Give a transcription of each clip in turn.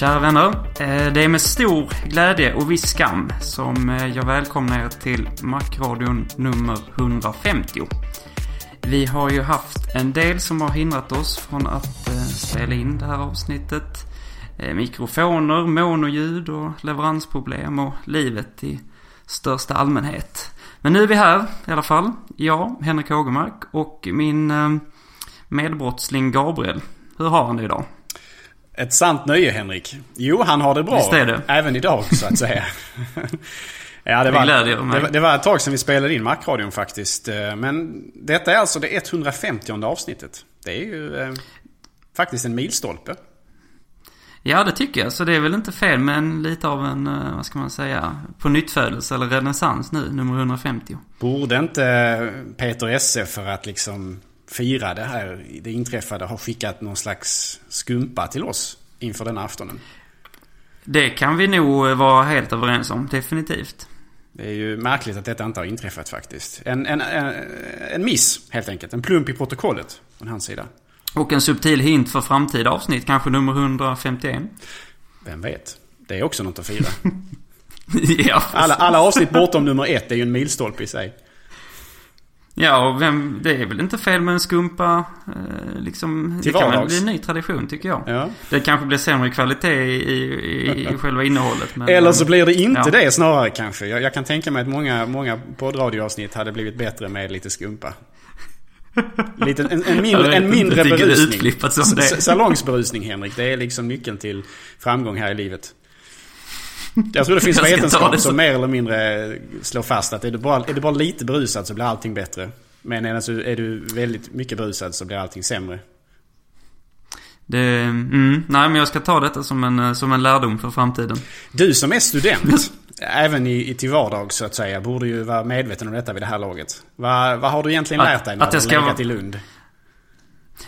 Kära vänner, eh, det är med stor glädje och viss skam som eh, jag välkomnar er till Macradion nummer 150. Vi har ju haft en del som har hindrat oss från att eh, spela in det här avsnittet. Mikrofoner, monoljud och leveransproblem och livet i största allmänhet. Men nu är vi här i alla fall. Jag, Henrik Hågemark och min medbrottsling Gabriel. Hur har han det idag? Ett sant nöje Henrik. Jo, han har det bra. Visst är det. Även idag så att säga. ja, det, var, det, det var ett tag sedan vi spelade in Macradion faktiskt. Eh, men detta är alltså det 150 avsnittet. Det är ju eh, faktiskt en milstolpe. Ja, det tycker jag. Så det är väl inte fel men lite av en, eh, vad ska man säga, på nyttfödelse eller renässans nu, nummer 150. Borde inte Peter Esse för att liksom fira det här, det inträffade, har skickat någon slags skumpa till oss inför den aftonen. Det kan vi nog vara helt överens om, definitivt. Det är ju märkligt att detta inte har inträffat faktiskt. En, en, en, en miss helt enkelt. En plump i protokollet från hans sida. Och en subtil hint för framtida avsnitt, kanske nummer 151. Vem vet? Det är också något att fira. ja, alla, alla avsnitt bortom nummer ett är ju en milstolpe i sig. Ja, och vem, det är väl inte fel med en skumpa. Eh, liksom, Till det kan väl bli en ny tradition tycker jag. Ja. Det kanske blir sämre kvalitet i, i, i själva innehållet. Men, Eller så blir det inte ja. det snarare kanske. Jag, jag kan tänka mig att många, många poddradioavsnitt hade blivit bättre med lite skumpa. Lite, en, en mindre, en mindre berusning. Salongsberusning Henrik. Det är liksom nyckeln till framgång här i livet. Jag tror det finns vetenskap som mer eller mindre slår fast att är du bara, är du bara lite berusad så blir allting bättre. Men är du, är du väldigt mycket berusad så blir allting sämre. det mm, nej, men jag ska ta detta som en, som en lärdom för framtiden. Du som är student, även i, i till vardags så att säga, borde ju vara medveten om detta vid det här laget. Vad, vad har du egentligen Att- lärt dig när att du legat i Lund?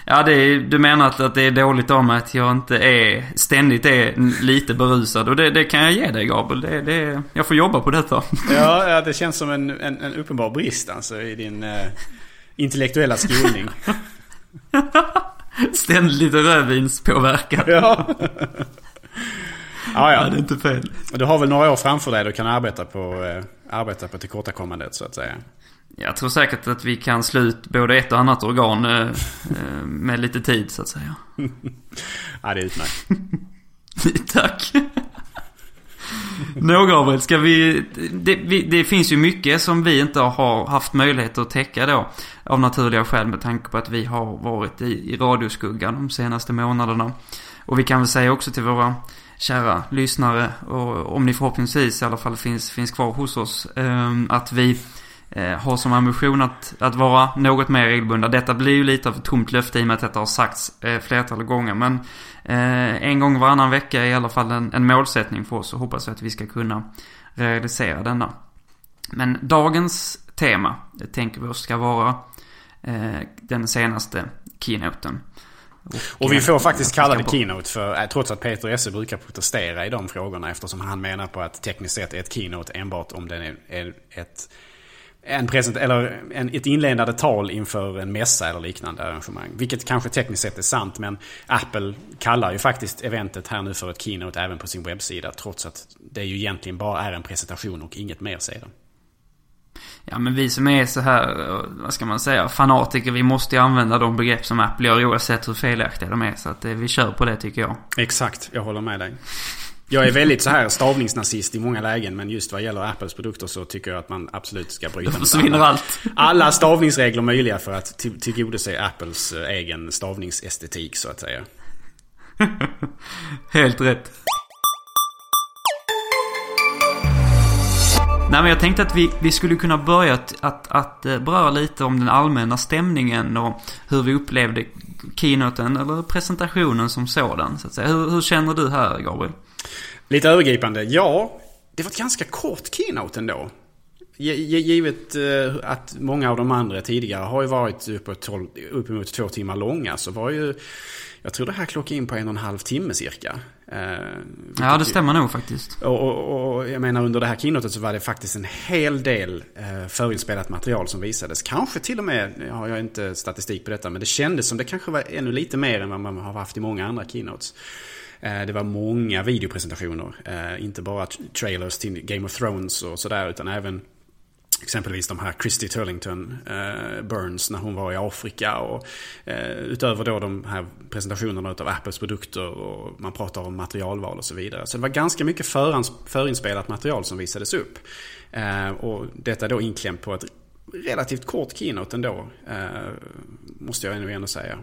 Ja, det är, du menar att, att det är dåligt mig att jag inte är, ständigt är lite berusad. Och det, det kan jag ge dig Gabriel. Det, det, jag får jobba på detta. Ja, ja det känns som en, en, en uppenbar brist alltså i din eh, intellektuella skolning. Ständigt rödvinspåverkan. ja. ja, Ja, ja. det är inte fel. Du har väl några år framför dig du kan arbeta på, eh, arbeta på tillkortakommandet så att säga. Jag tror säkert att vi kan slå ut både ett och annat organ eh, eh, med lite tid så att säga. Ja, det är utmärkt. Tack. Nå Gabriel, ska vi det, vi... det finns ju mycket som vi inte har haft möjlighet att täcka då. Av naturliga skäl med tanke på att vi har varit i, i radioskuggan de senaste månaderna. Och vi kan väl säga också till våra kära lyssnare, och om ni förhoppningsvis i alla fall finns, finns kvar hos oss, eh, att vi eh, har som ambition att, att vara något mer regelbundna. Detta blir ju lite av ett tomt löfte i och med att detta har sagts eh, flertal gånger. Men eh, en gång varannan vecka är i alla fall en, en målsättning för oss och hoppas att vi ska kunna realisera denna. Men dagens tema tänker vi oss ska vara eh, den senaste keynoten. Och vi får faktiskt kalla det keynote för, eh, trots att Peter Esse brukar protestera i de frågorna eftersom han menar på att tekniskt sett är ett keynote enbart om den är ett en present, eller en, ett inledande tal inför en mässa eller liknande arrangemang. Vilket kanske tekniskt sett är sant men Apple kallar ju faktiskt eventet här nu för ett keynote även på sin webbsida. Trots att det ju egentligen bara är en presentation och inget mer sedan. Ja men vi som är så här, vad ska man säga, fanatiker, vi måste ju använda de begrepp som Apple gör oavsett hur felaktiga de är. Så att vi kör på det tycker jag. Exakt, jag håller med dig. Jag är väldigt så här stavningsnazist i många lägen men just vad gäller Apples produkter så tycker jag att man absolut ska bryta mot alla, allt. alla stavningsregler möjliga för att tillgodose Apples egen stavningsestetik så att säga. Helt rätt. Nej men jag tänkte att vi, vi skulle kunna börja att, att, att eh, beröra lite om den allmänna stämningen och hur vi upplevde keynoten eller presentationen som sådan. Så att säga. Hur, hur känner du här Gabriel? Lite övergripande. Ja, det var ett ganska kort keynote ändå. Givet eh, att många av de andra tidigare har ju varit uppemot två timmar långa så var ju jag tror det här klockade in på en och en halv timme cirka. Eh, ja, det stämmer nog faktiskt. Och, och, och, jag menar under det här keynotet så var det faktiskt en hel del eh, förinspelat material som visades. Kanske till och med, jag har inte statistik på detta, men det kändes som det kanske var ännu lite mer än vad man har haft i många andra keynotes. Eh, det var många videopresentationer. Eh, inte bara trailers till Game of Thrones och sådär utan även Exempelvis de här Christy Turlington eh, Burns när hon var i Afrika. Och, eh, utöver då de här presentationerna av Apples produkter och man pratar om materialval och så vidare. Så det var ganska mycket förans, förinspelat material som visades upp. Eh, och detta då inklämt på ett relativt kort keynote ändå. Eh, måste jag ändå säga.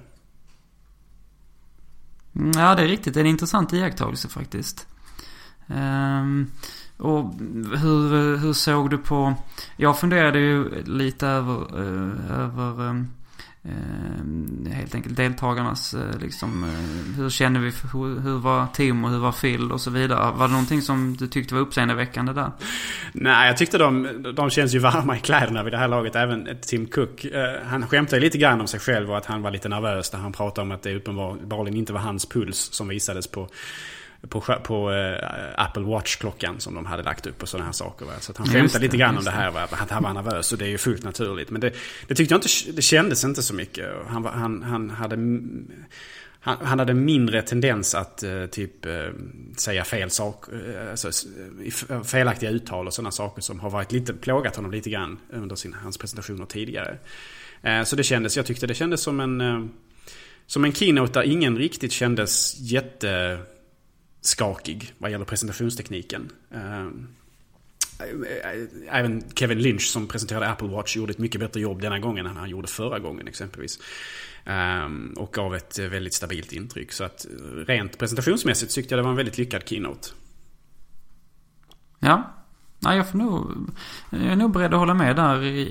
Mm, ja, det är riktigt. Det är en intressant iakttagelse faktiskt. Um, och hur, hur såg du på... Jag funderade ju lite över, uh, över um, eh, helt enkelt deltagarnas eh, liksom... Eh, hur känner vi? Hur, hur var Tim och hur var Phil och så vidare? Var det någonting som du tyckte var uppseendeväckande där? Nej, jag tyckte de, de känns ju varma i kläderna vid det här laget. Även Tim Cook. Eh, han skämtade lite grann om sig själv och att han var lite nervös när han pratade om att det uppenbarligen inte var hans puls som visades på på, på äh, Apple Watch-klockan som de hade lagt upp och sådana här saker. Va? Så han skämtade lite grann om det här, va? att han var nervös och det är ju fullt naturligt. Men det, det tyckte jag inte, det kändes inte så mycket. Han, han, han hade... Han, han, hade mindre tendens att uh, typ uh, säga fel saker, uh, alltså, felaktiga uttal och sådana saker som har varit lite, plågat honom lite grann under sin, hans presentationer tidigare. så det kändes, jag tyckte det kändes som en, som en keynote där ingen riktigt kändes jätte skakig vad gäller presentationstekniken. Eh, även Kevin Lynch som presenterade Apple Watch gjorde ett mycket bättre jobb denna gången än han gjorde förra gången exempelvis. Eh, och gav ett väldigt stabilt intryck. Så att rent presentationsmässigt tyckte jag det var en väldigt lyckad keynote. Ja. Nej, jag får nog... Jag är nog beredd att hålla med där i,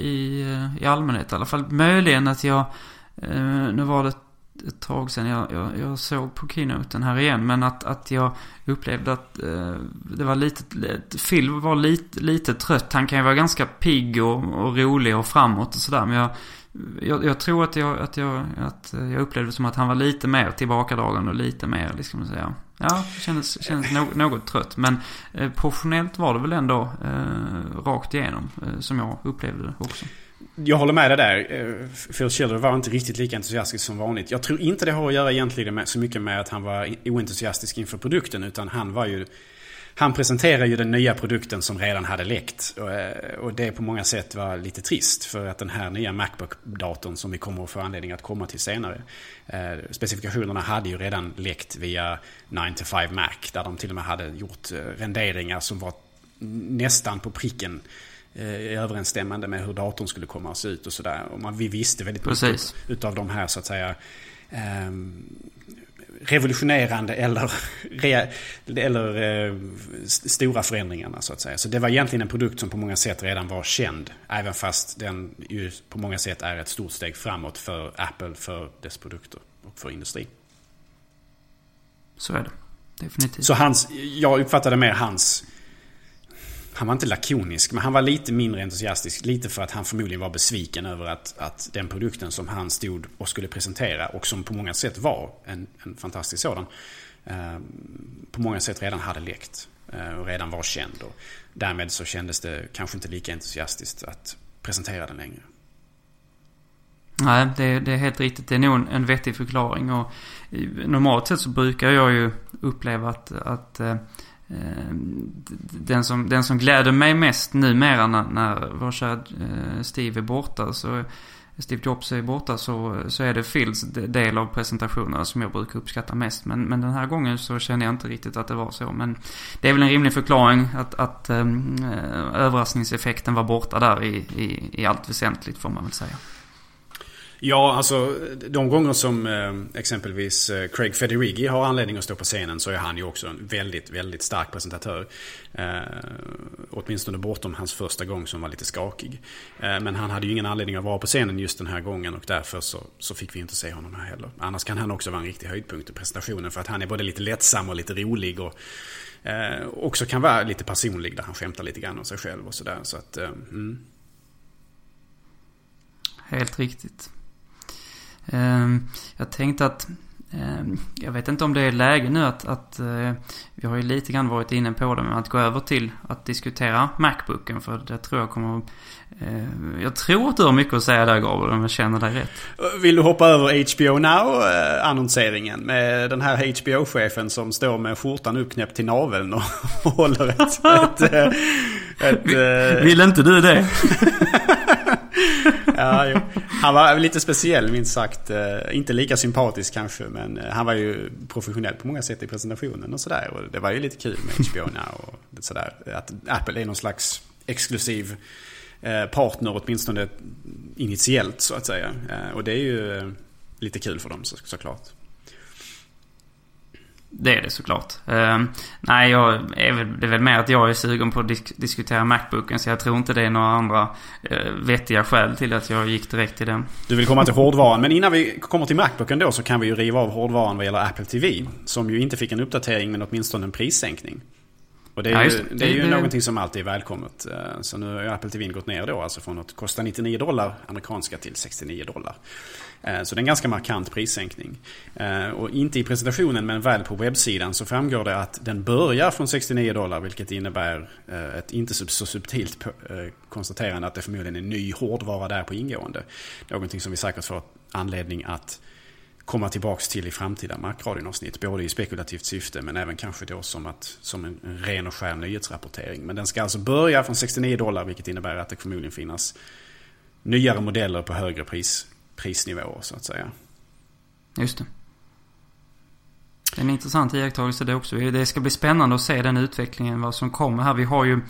i, allmänhet i alla fall. Möjligen att jag... Eh, nu var det ett tag sedan jag, jag, jag, såg på keynoten här igen. Men att, att jag upplevde att eh, det var lite, Phil var lite, lite trött. Han kan ju vara ganska pigg och, och rolig och framåt och sådär. Men jag, jag, jag, tror att jag, att, jag, att jag upplevde som att han var lite mer tillbakadragen och lite mer, liksom säga. Ja, kändes, kändes något, något trött. Men eh, professionellt var det väl ändå eh, rakt igenom. Eh, som jag upplevde det också. Jag håller med dig där. Eh, Phil Schiller var inte riktigt lika entusiastisk som vanligt. Jag tror inte det har att göra egentligen med, så mycket med att han var oentusiastisk inför produkten. Utan han var ju... Han presenterade ju den nya produkten som redan hade läckt. Och, eh, och det på många sätt var lite trist. För att den här nya Macbook-datorn som vi kommer att få anledning att komma till senare. Eh, specifikationerna hade ju redan läckt via 9-5 Mac. Där de till och med hade gjort eh, renderingar som var nästan på pricken eh, överensstämmande med hur datorn skulle komma att se ut och sådär. Och man, vi visste väldigt Precis. mycket utav de här så att säga eh, revolutionerande eller, re, eller eh, stora förändringarna så att säga. Så det var egentligen en produkt som på många sätt redan var känd. Även fast den ju på många sätt är ett stort steg framåt för Apple, för dess produkter och för industrin. Så är det. Definitivt. Så hans, jag uppfattade mer hans han var inte lakonisk, men han var lite mindre entusiastisk. Lite för att han förmodligen var besviken över att, att den produkten som han stod och skulle presentera och som på många sätt var en, en fantastisk sådan. Eh, på många sätt redan hade läckt eh, och redan var känd. Och därmed så kändes det kanske inte lika entusiastiskt att presentera den längre. Nej, det, det, är helt riktigt. Det är nog en, en vettig förklaring. Och eh, normalt sett så brukar jag ju uppleva att, att eh, Eh, den, som, den som gläder mig mest numera när, när vår kära eh, Steve är borta så Steve Jobs är borta så, så är det Phils del av presentationen som jag brukar uppskatta mest. Men, men den här gången så känner jag inte riktigt att det var så. Men det är väl en rimlig förklaring att, att um, överraskningseffekten var borta där i, i, i allt väsentligt får man väl säga. Ja, alltså de gånger som eh, exempelvis eh, Craig Federighi har anledning att stå på scenen så är han ju också en väldigt, väldigt stark presentatör. Eh, åtminstone bortom hans första gång som var lite skakig. Eh, men han hade ju ingen anledning att vara på scenen just den här gången och därför så, så fick vi inte se honom här heller. Annars kan han också vara en riktig höjdpunkt i presentationen för att han är både lite lättsam och lite rolig och eh, också kan vara lite personlig där han skämtar lite grann om sig själv och sådär. Så att, eh, mm. Helt riktigt. Ehm, jag tänkte att ehm, jag vet inte om det är läge nu att, att eh, vi har ju lite grann varit inne på det, men att gå över till att diskutera Macbooken. För det tror jag kommer... Eh, jag tror att du har mycket att säga där Gabriel, om jag känner dig rätt. Vill du hoppa över HBO Now-annonseringen? Med den här HBO-chefen som står med skjortan uppknäppt till naveln och håller ett... ett, ett, ett Vill inte du det? ja, jo. Han var lite speciell minst sagt. Eh, inte lika sympatisk kanske men eh, han var ju professionell på många sätt i presentationen och sådär. Och det var ju lite kul med HBO Now och sådär. Att Apple är någon slags exklusiv eh, partner åtminstone initiellt så att säga. Och det är ju lite kul för dem såklart. Det är det såklart. Uh, nej, jag är väl, det är väl mer att jag är sugen på att disk diskutera Macbooken. Så jag tror inte det är några andra uh, vettiga skäl till att jag gick direkt till den. Du vill komma till hårdvaran. Men innan vi kommer till Macbooken då så kan vi ju riva av hårdvaran vad gäller Apple TV. Som ju inte fick en uppdatering men åtminstone en prissänkning. Och det är, ja, ju, det, det är ju det, någonting som alltid är välkommet. Eh, så nu har ju Apple TV gått ner då, alltså från att kosta 99 dollar amerikanska till 69 dollar. Eh, så det är en ganska markant prissänkning. Eh, och inte i presentationen men väl på webbsidan så framgår det att den börjar från 69 dollar vilket innebär eh, ett inte så subtilt konstaterande att det förmodligen är ny hårdvara där på ingående. Någonting som vi säkert får anledning att komma tillbaks till i framtida Macradion-avsnitt. Både i spekulativt syfte men även kanske då som, att, som en, ren och skär nyhetsrapportering. Men den ska alltså börja från 69 dollar vilket innebär att det förmodligen finnas nyare modeller på högre pris, prisnivåer så att säga. Just det. Det är en intressant iakttagelse det också. Det ska bli spännande att se den utvecklingen, vad som kommer här. Vi har ju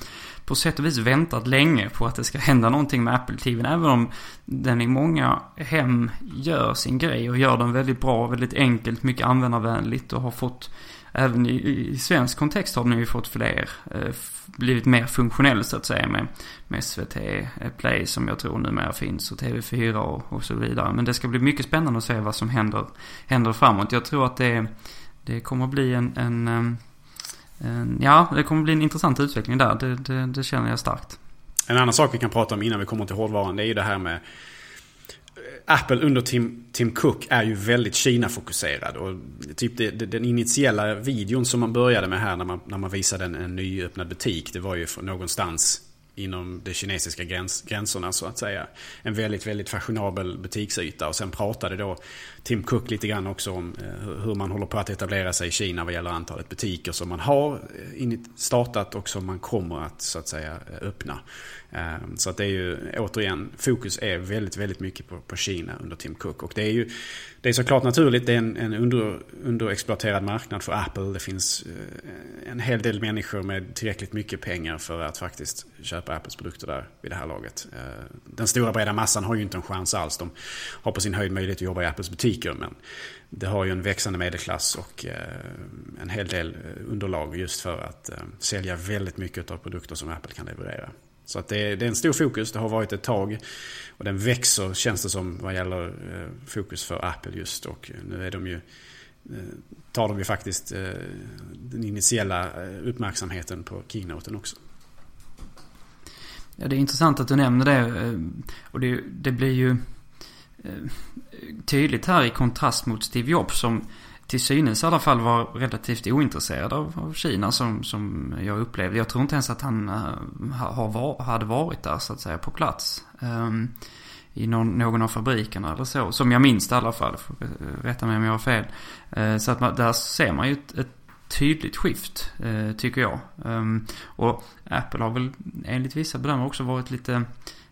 på sätt och vis väntat länge på att det ska hända någonting med Apple TV. Även om den i många hem gör sin grej och gör den väldigt bra, väldigt enkelt, mycket användarvänligt och har fått Även i, i svensk kontext har den ju fått fler, eh, blivit mer funktionell så att säga med, med SVT Play som jag tror numera finns och TV4 och, och så vidare. Men det ska bli mycket spännande att se vad som händer, händer framåt. Jag tror att det, det kommer att bli en, en Ja, det kommer bli en intressant utveckling där. Det, det, det, känner jag starkt. En annan sak vi kan prata om innan vi kommer till hårdvaran. Det är ju det här med Apple under Tim, Tim Cook är ju väldigt Kina-fokuserad. Och typ det, det, den initiella videon som man började med här när man, när man visade en, en nyöppnad butik. Det var ju från någonstans inom de kinesiska gräns, gränserna så att säga. En väldigt, väldigt fashionabel butiksyta. Och sen pratade då Tim Cook lite grann också om eh, hur man håller på att etablera sig i Kina vad gäller antalet butiker som man har eh, startat och som man kommer att så att säga eh, öppna. Så att det är ju återigen, fokus är väldigt, väldigt mycket på, på Kina under Tim Cook. Och det är ju det är såklart naturligt, det är en, en under, underexploaterad marknad för Apple. Det finns en hel del människor med tillräckligt mycket pengar för att faktiskt köpa Apples produkter där vid det här laget. Den stora breda massan har ju inte en chans alls. De har på sin höjd möjlighet att jobba i Apples butik butiker. Men det har ju en växande medelklass och eh, en hel del eh, underlag just för att eh, sälja väldigt mycket av produkter som Apple kan leverera. Så att det, är, det är en stor fokus, det har varit ett tag. Och den växer känns det som vad gäller fokus för Apple just. Och nu är de ju, tar de ju faktiskt den initiella uppmärksamheten på keynoten också. Ja, det är intressant att du nämner det. Och det, det blir ju Eh, tydligt här i kontrast mot Steve Jobs som till synes i alla fall var relativt ointresserad av, av Kina som, som jag upplevde. Jag tror inte ens att han uh, har var, hade varit där så att säga på plats. Um, I någon, någon av fabrikerna eller så. Som jag minns det i alla fall. Eh, rätta mig om jag har fel. Uh, så att man, där ser man ju ett, ett tydligt skift, uh, tycker jag. Um, och Apple har väl enligt vissa bedömare också varit lite,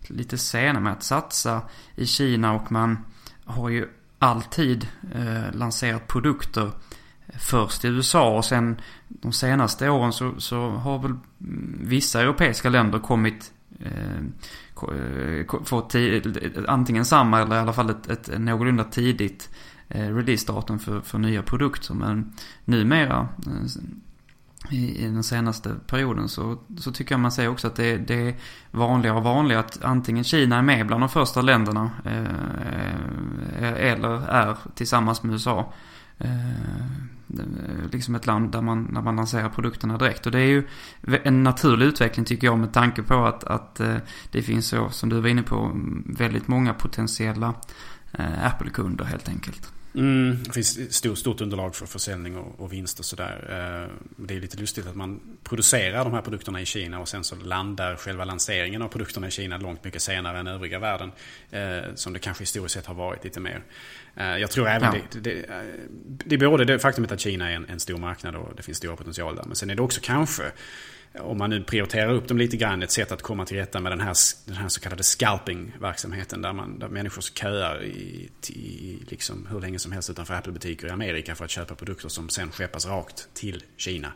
lite sena med att satsa i Kina och man har ju alltid eh, lanserat produkter först i USA och sen de senaste åren så, så har väl vissa europeiska länder kommit eh, eh fått antingen samma eller i alla fall ett, ett någorlunda tidigt eh, releasedatum för, för nya produkter. Men numera eh, i, i den senaste perioden så, så tycker jag man säger också att det, det är vanligare och vanligare att antingen Kina är med bland de första länderna eh, eh eller är tillsammans med USA. Eh, eh, liksom ett land där man, där man lanserar produkterna direkt. Och det är ju en naturlig utveckling tycker jag med tanke på att, att eh, det finns så, som du var inne på, väldigt många potentiella eh, Apple-kunder helt enkelt. Mm, det finns stort, stort underlag för försäljning och, och vinst och sådär. Det är lite lustigt att man producerar de här produkterna i Kina och sen så landar själva lanseringen av produkterna i Kina långt mycket senare än övriga världen. Som det kanske historiskt sett har varit lite mer. Eh, jag tror även ja. det, det, eh, det är både det faktumet att Kina är en, en, stor marknad och det finns stora potential där. Men sen är det också kanske, om man nu prioriterar upp dem lite grann, ett sätt att komma till rätta med den här, den här så kallade scalping-verksamheten. Där, man, där människor köar i, i liksom hur länge som helst utanför Apple-butiker i Amerika för att köpa produkter som sen skeppas rakt till Kina.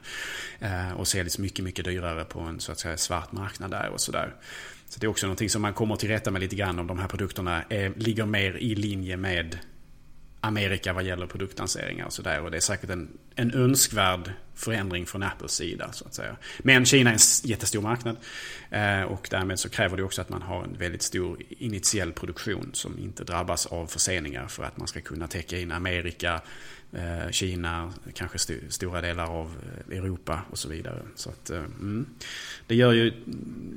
Eh, och säljs mycket, mycket dyrare på en så att säga svart marknad där och sådär. Så det är också någonting som man kommer till rätta med lite grann om de här produkterna är, ligger mer i linje med Amerika vad gäller produktlanseringar och sådär. Och det är säkert en, en önskvärd förändring från Apples sida så att säga. Men Kina är en jättestor marknad. Eh, och därmed så kräver det också att man har en väldigt stor initiell produktion som inte drabbas av förseningar för att man ska kunna täcka in Amerika, Kina, kanske st stora delar av eh, Europa och så vidare. Så att, eh, mm. Det gör ju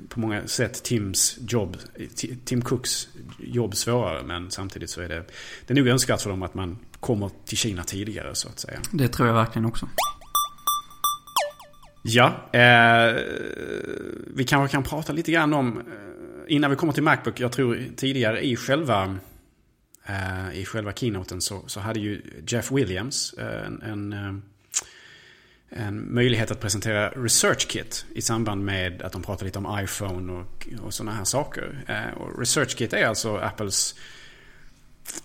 på många sätt Tims jobb, Tim Cooks jobb svårare. Men samtidigt så är det, det är nog önskvärt för dem att man kommer till Kina tidigare så att säga. Det tror jag verkligen också. Ja, eh, vi kanske kan prata lite grann om, innan vi kommer till Macbook, jag tror tidigare i själva eh, I själva keynoten så, så hade ju Jeff Williams eh, en, en, eh, en, möjlighet att presentera Research Kit i samband med att de pratade lite om iPhone och, och sådana här saker. Eh, och Research Kit är alltså Apples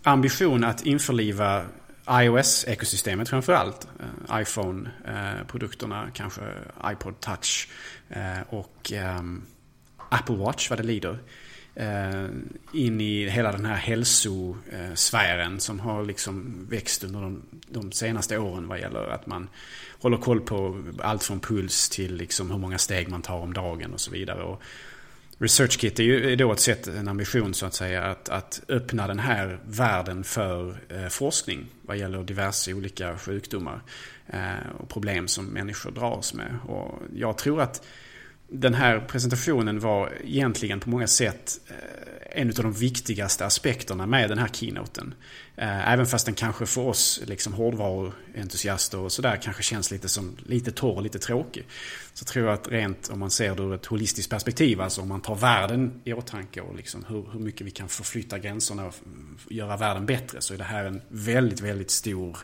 ambition att införliva iOS-ekosystemet framförallt. iPhone-produkterna, kanske iPod Touch och ehm, Apple Watch vad det lider Eh, in i hela den här hälsosfären som har liksom växt under de, de, senaste åren vad gäller att man håller koll på allt från puls till liksom hur många steg man tar om dagen och så vidare. Och ResearchKit är ju då ett sätt, en ambition så att säga, att, att öppna den här världen för eh, forskning vad gäller diverse olika sjukdomar eh, och problem som människor dras med. Och jag tror att den här presentationen var egentligen på många sätt eh, en av de viktigaste aspekterna med den här keynoten. Eh, även fast den kanske för oss liksom hårdvaruentusiaster och sådär kanske känns lite som lite torr och lite tråkig. Så tror jag att rent om man ser det ur ett holistiskt perspektiv, alltså om man tar världen i åtanke och liksom hur, hur mycket vi kan förflytta gränserna och göra världen bättre så är det här en väldigt, väldigt stor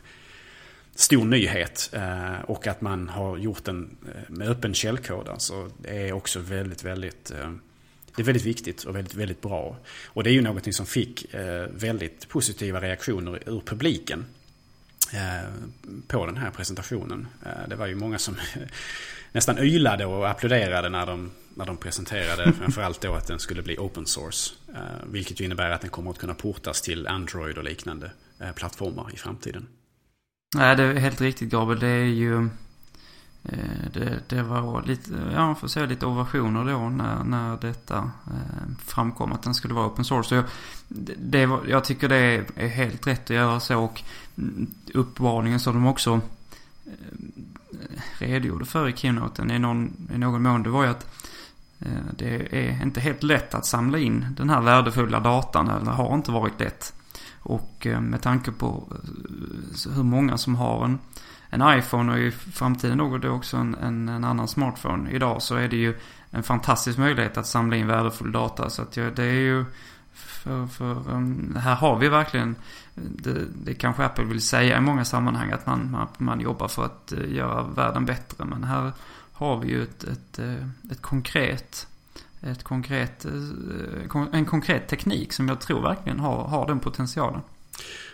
stor nyhet. Eh, och att man har gjort den eh, med öppen källkod. Alltså, det är också väldigt, väldigt eh, det är väldigt viktigt och väldigt, väldigt bra. Och det är ju någonting som fick väldigt positiva reaktioner ur publiken på den här presentationen. Det var ju många som nästan ylade och applåderade när de, när de presenterade framförallt då att den skulle bli open source. Vilket ju innebär att den kommer att kunna portas till Android och liknande plattformar i framtiden. Nej, det är helt riktigt Gabriel. Det är ju... Eh, det, det var lite, ja man får säga lite ovationer då när, när detta eh, framkom att den skulle vara open source. Så jag, det jag tycker det är, helt rätt att göra så och mm, uppvarningen som de också eh, redogjorde för i keynoten i någon, i någon mån det var ju att det är inte helt lätt att samla in den här värdefulla datan eller har inte varit lätt. Och eh, med tanke på eh, hur många som har en, en iPhone och i framtiden något då också en, en, en, annan smartphone idag så är det ju en fantastisk möjlighet att samla in värdefull data. Så att det är ju För, för ehm, här har vi verkligen, det, det kanske Apple vill säga i många sammanhang, att man, man, man jobbar för att eh, göra världen bättre. Men här har vi ju ett, ett, ett konkret, ett konkret, eh, en konkret teknik som jag tror verkligen har, har den potentialen.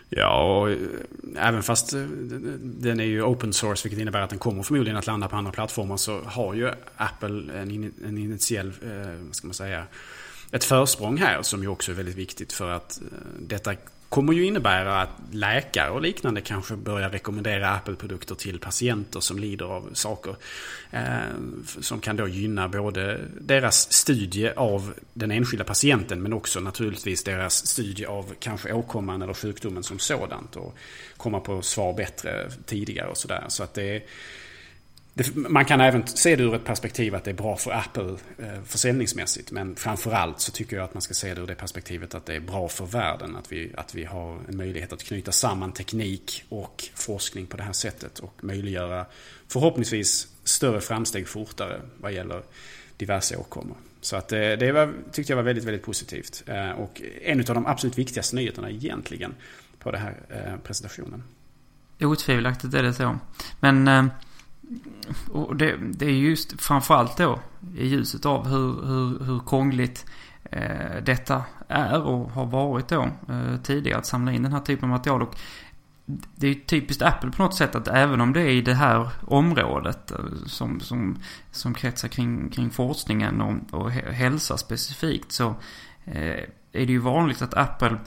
Ja, och eh, även fast eh, den är ju open source, vilket innebär att den kommer förmodligen att landa på andra plattformar, så har ju Apple en, en initiell, vad ska man säga, ett försprång här som ju också är väldigt viktigt för att detta kommer ju innebära att läkare och liknande kanske börjar rekommendera Apple-produkter till patienter som lider av saker. Eh, som kan då gynna både deras studie av den enskilda patienten men också naturligtvis deras studie av kanske åkomman eller sjukdomen som sådant. Och komma på svar bättre tidigare och sådär. Så att det är det, man kan även se det ur ett perspektiv att det är bra för Apple eh, försäljningsmässigt. Men framförallt så tycker jag att man ska se det ur det perspektivet att det är bra för världen. Att vi, att vi har en möjlighet att knyta samman teknik och forskning på det här sättet. Och möjliggöra förhoppningsvis större framsteg fortare vad gäller diverse åkommor. Så att det, det var, tyckte jag var väldigt, väldigt positivt. Eh, och en av de absolut viktigaste nyheterna egentligen på den här eh, presentationen. Otvivelaktigt är det så. Men eh, och det, det, är just framförallt då i ljuset av hur, hur, hur krångligt eh, detta är och har varit då eh, tidigare att samla in den här typen av material. Och det är typiskt Apple på något sätt att även om det är i det här området eh, som, som, som kretsar kring, kring forskningen och, och hälsa specifikt så eh, är det ju vanligt att Apple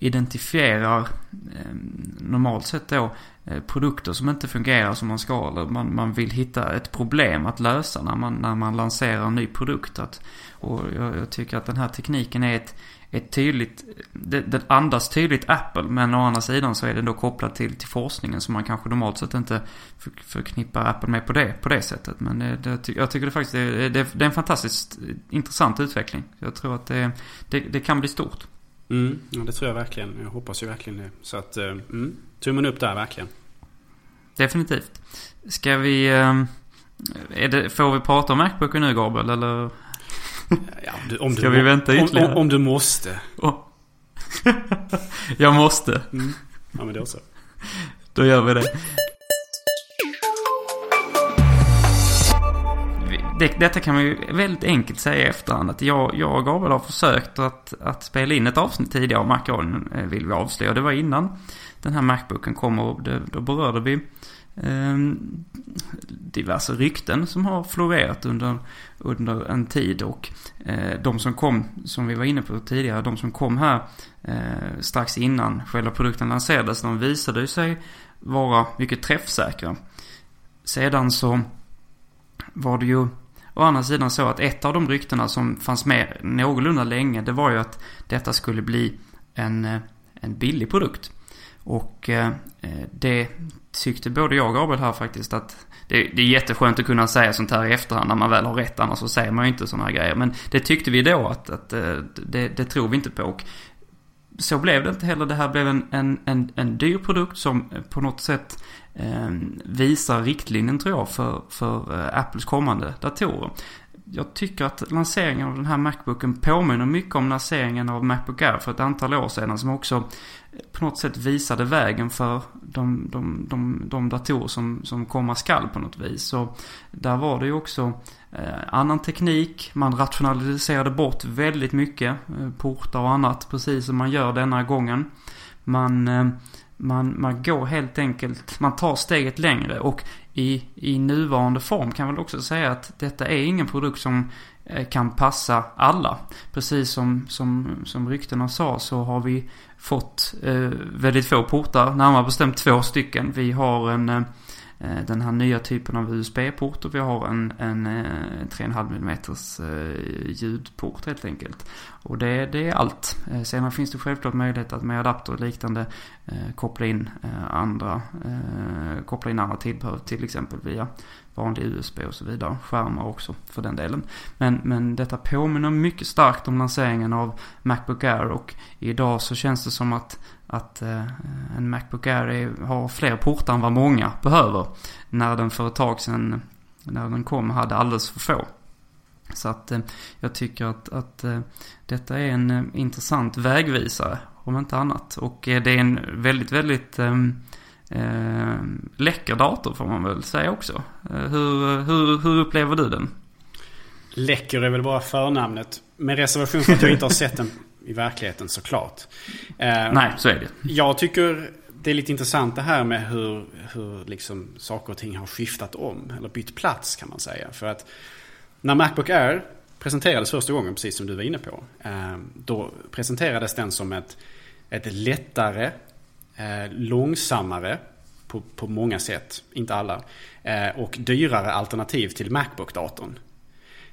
identifierar eh, normalt sett då Eh, produkter som inte fungerar som man ska. Eller man, man vill hitta ett problem att lösa när man, när man lanserar en ny produkt. Att, och jag, jag tycker att den här tekniken är ett, ett tydligt, det, det andas tydligt Apple men å andra sidan så är den då kopplad till, till forskningen som man kanske normalt sett inte för, förknippar Apple med på det, på det sättet. Men det, det, jag tycker det faktiskt är, det, det är en fantastiskt intressant utveckling. Jag tror att det, det, det kan bli stort. Mm, ja, det tror jag verkligen. Jag hoppas ju verkligen det. Så att, eh, mm, tummen upp där verkligen. Definitivt. Ska vi... Eh, är det, får vi prata om Macbooken nu Gabriel eller? Ja, du, om Ska du, vi vänta ytterligare? Om, om, du måste. Oh. jag måste. Mm. Ja men då så. Då gör vi det. Det, detta kan man ju väldigt enkelt säga i efterhand. Att jag, jag och Gabriel har försökt att, att spela in ett avsnitt tidigare av Macradion, eh, vill vi avslöja. Det var innan den här Macbooken kom och det, då berörde vi eh, diverse rykten som har florerat under, under en tid. Och eh, de som kom, som vi var inne på tidigare, de som kom här eh, strax innan själva produkten lanserades, de visade sig vara mycket träffsäkra. Sedan så var det ju Å andra sidan så att ett av de ryktena som fanns med någorlunda länge, det var ju att detta skulle bli en, eh, en billig produkt. Och eh, eh, det tyckte både jag och Gabriel här faktiskt att det, det, är jätteskönt att kunna säga sånt här i efterhand när man väl har rätt, annars så säger man ju inte såna här grejer. Men det tyckte vi då att, att eh, det, det tror vi inte på. Och så blev det inte heller. Det här blev en, en, en, en dyr produkt som på något sätt eh, visar riktlinjen tror jag för, för eh, Apples kommande datorer. Jag tycker att lanseringen av den här Macbooken påminner mycket om lanseringen av Macbook Air för ett antal år sedan som också på något sätt visade vägen för de, de, de, de datorer som, som komma skall på något vis. Så där var det ju också eh, Eh, annan teknik. Man rationaliserade bort väldigt mycket. Eh, portar och annat. Precis som man gör denna gången. Man, eh, man, man går helt enkelt, man tar steget längre. Och i, i nuvarande form kan väl också säga att detta är ingen produkt som kan passa alla. Precis som, som, som ryktena sa så har vi fått eh, väldigt få portar, närmare bestämt två stycken. Vi har en Eh, Eh, den här nya typen av USB-port och vi har en, en, eh, 3,5 mm eh, ljudport helt enkelt. Och det, det är allt. Sedan finns det självklart möjlighet att med adapter och liknande koppla in andra, koppla in andra tillbehör till exempel via vanlig USB och så vidare. Skärmar också för den delen. Men, men detta påminner mycket starkt om lanseringen av Macbook Air och idag så känns det som att att eh, en Macbook Air har fler portar än vad många behöver. När den för ett tag sedan, när den kom, hade alldeles för få. Så att eh, jag tycker att, att eh, detta är en intressant vägvisare, om inte annat. Och det är en väldigt, väldigt ehm, eh, läcker dator får man väl säga också. hur, hur, hur upplever du den? Läcker är väl bara förnamnet. Med reservation för att jag inte har sett den i verkligheten såklart. Eh, Nej, så är det. Jag tycker det är lite intressant det här med hur, hur liksom saker och ting har skiftat om. Eller bytt plats kan man säga. För att när Macbook Air presenterades första gången, precis som du var inne på. Eh, då presenterades den som ett, ett lättare, eh, långsammare på, på många sätt, inte alla. Eh, och dyrare alternativ till Macbook-datorn.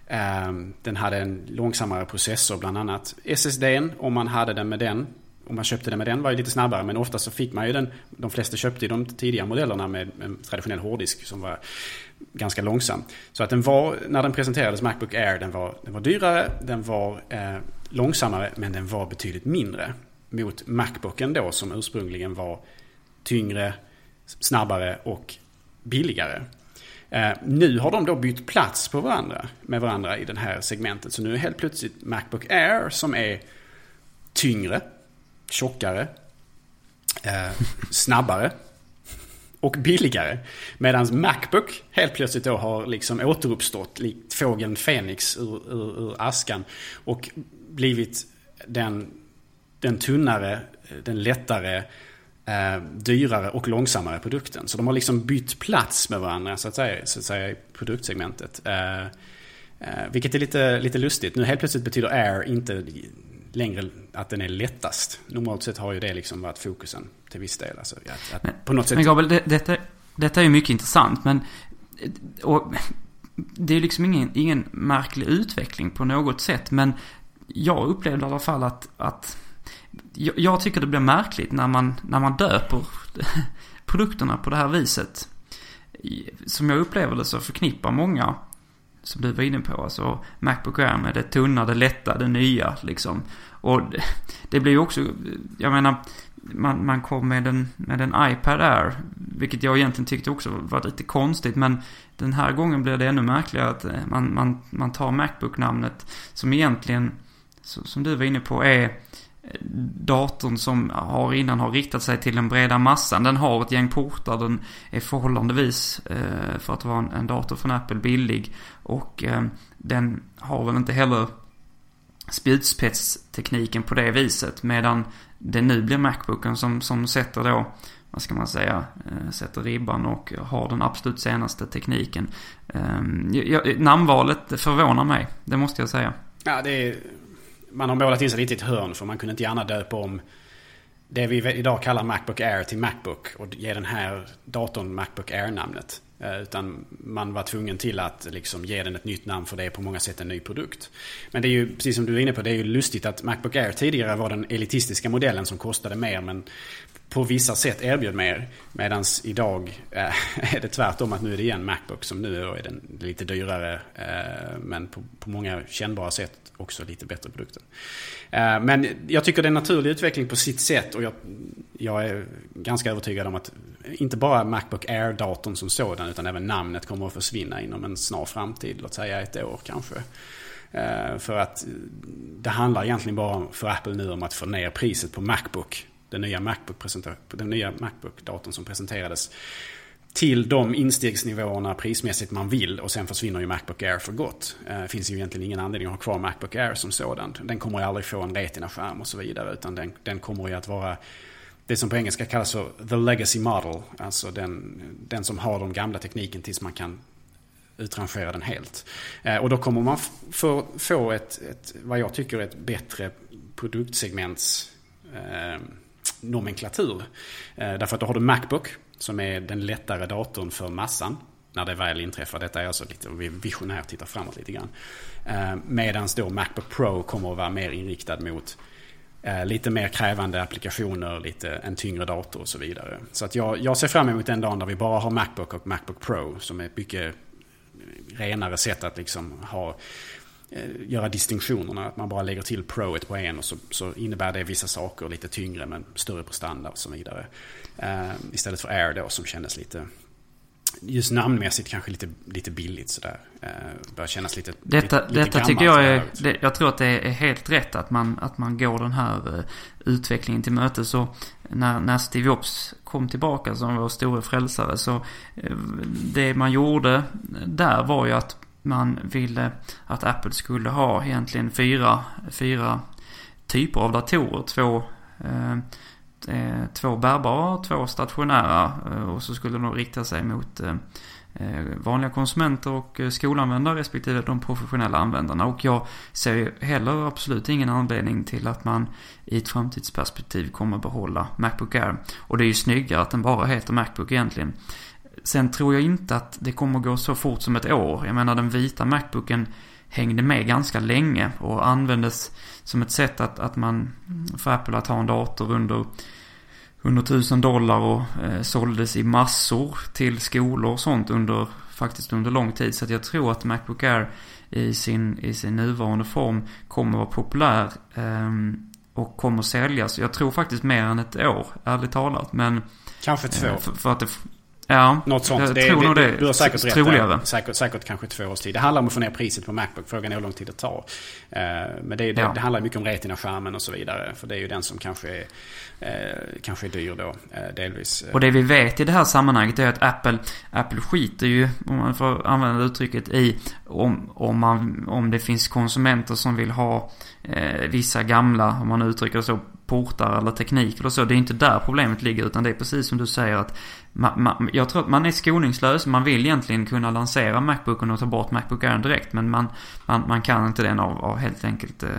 Ehm, den hade en långsammare processor bland annat. SSDn, om man hade den med den, om man köpte den med den var ju lite snabbare men ofta så fick man ju den. De flesta köpte ju de tidiga modellerna med en traditionell hårddisk som var ganska långsam. Så att den var, när den presenterades, Macbook Air, den var, den var dyrare, den var eh, långsammare men den var betydligt mindre. Mot Macbooken då som ursprungligen var tyngre, snabbare och billigare. Eh, nu har de då bytt plats på varandra, med varandra i det här segmentet. Så nu är helt plötsligt Macbook Air som är tyngre, tjockare, eh, snabbare och billigare. Medan Macbook helt plötsligt då har liksom återuppstått likt fågeln Fenix ur, ur, ur askan. Och blivit den, den tunnare, den lättare, eh, dyrare och långsammare produkten. Så de har liksom bytt plats med varandra så att säga, så att säga i produktsegmentet. Eh, eh, vilket är lite, lite lustigt. Nu helt plötsligt betyder Air inte längre att den är lättast. Normalt sett har ju det liksom varit fokusen till viss del. Alltså, att, att men, på något sätt... men Gabriel, det, detta, detta är ju mycket intressant. Men och, det är liksom ingen, ingen märklig utveckling på något sätt. Men jag upplevde i alla fall att, att jag, jag tycker det blir märkligt när man, när man döper produkterna på det här viset. Som jag upplever det så förknippar många som du var inne på, alltså Macbook Air med det tunna, det lätta, det nya liksom. Och det blir ju också, jag menar, man, man kom med en, med en iPad Air, vilket jag egentligen tyckte också var lite konstigt, men den här gången blir det ännu märkligare att eh, man, man, man tar Macbook-namnet som egentligen, som du var inne på, är datorn som har innan har riktat sig till den breda massan. Den har ett gäng portar, den är förhållandevis, eh, för att vara en, en dator från Apple, billig. Och eh, den har väl inte heller spjutspetstekniken på det viset. Medan det nu blir Macbooken som, som sätter då, vad ska man säga, eh, sätter ribban och har den absolut senaste tekniken. Eh, namnvalet förvånar mig, det måste jag säga. Ja, det är man har målat in sig lite i ett hörn för man kunde inte gärna döpa om det vi idag kallar Macbook Air till Macbook och ge den här datorn Macbook Air-namnet. Eh, utan man var tvungen till att liksom ge den ett nytt namn för det är på många sätt en ny produkt. Men det är ju, precis som du är inne på, det är ju lustigt att Macbook Air tidigare var den elitistiska modellen som kostade mer men på vissa sätt erbjöd mer. Medan idag eh, är det tvärtom att nu är det igen Macbook som nu är den lite dyrare eh, men på, på många kännbara sätt också lite bättre produkter. Eh, men jag tycker det är en naturlig utveckling på sitt sätt och jag, jag är ganska övertygad om att inte bara Macbook Air-datorn som sådan utan även namnet kommer att försvinna inom en snar framtid, låt säga ett år kanske. Eh, för att det handlar egentligen bara för Apple nu om att få ner priset på Macbook den nya Macbook-datorn Macbook som presenterades till de instegsnivåerna prismässigt man vill och sen försvinner ju Macbook Air för gott. Det finns ju egentligen ingen anledning att ha kvar Macbook Air som sådan. Den kommer ju aldrig få en Retina-skärm och så vidare utan den, den kommer ju att vara det som på engelska kallas för the legacy model. Alltså den, den som har den gamla tekniken tills man kan utrangera den helt. Eh, och då kommer man få, få ett, ett, vad jag tycker ett bättre produktsegments eh, nomenklatur. Eh, därför att då har du Macbook som är den lättare datorn för massan. När det väl inträffar. Detta är alltså lite visionärt, tittar framåt lite grann. Eh, Medan då Macbook Pro kommer att vara mer inriktad mot eh, lite mer krävande applikationer, lite en tyngre dator och så vidare. Så att jag, jag ser fram emot den dagen där vi bara har Macbook och Macbook Pro som är ett mycket renare sätt att liksom ha göra distinktionerna. Att man bara lägger till Proet på en och så, så, innebär det vissa saker lite tyngre men större prestanda och så vidare. Uh, istället för Air då som kändes lite, just namnmässigt kanske lite, lite billigt sådär. Eh, börjar kännas lite Detta, lite, detta tycker jag är, det, jag tror att det är helt rätt att man, att man går den här uh, utvecklingen till mötes. Så när, när Steve Jobs kom tillbaka som vår store frälsare så uh, det man gjorde där var ju att man ville att Apple skulle ha egentligen fyra, fyra typer av datorer. Två eh, eh två bärbara och två stationära. Eh, och så skulle de rikta sig mot eh, vanliga konsumenter och skolanvändare respektive de professionella användarna. Och jag ser heller absolut ingen anledning till att man i ett framtidsperspektiv kommer behålla Macbook Air. Och det är ju snyggare att den bara heter Macbook egentligen. Sen tror jag inte att det kommer gå så fort som ett år. Jag menar den vita Macbooken hängde med ganska länge och användes som ett sätt att, att man för Apple att ha en dator under 100 000 dollar och eh, såldes i massor till skolor och sånt under faktiskt under lång tid. Så att jag tror att Macbook Air i sin, i sin nuvarande form kommer vara populär eh, och kommer säljas. Jag tror faktiskt mer än ett år, ärligt talat. Men, Kanske två. Eh, för, för, att det, Ja, Något sånt. Jag det, tror det, nog det. Du har säkert rätt där. Säkert, säkert kanske två års tid. Det handlar om att få ner priset på Macbook. Frågan är hur lång tid det tar. Uh, men det, det, Ja. det handlar mycket om retina-skärmen och så vidare. För det är ju den som kanske är, uh, kanske är dyr då, uh, delvis. Och det vi vet i det här sammanhanget är att Apple, Apple skiter ju, om man får använda uttrycket, i om, om, man, om det finns konsumenter som vill ha eh, vissa gamla, om man uttrycker det så, portar eller teknik eller så. Det är inte där problemet ligger utan det är precis som du säger att ma, ma, jag tror att man är skoningslös. Man vill egentligen kunna lansera Macbooken och ta bort Macbook Air direkt men man, man, man kan inte den av, av helt enkelt, eh,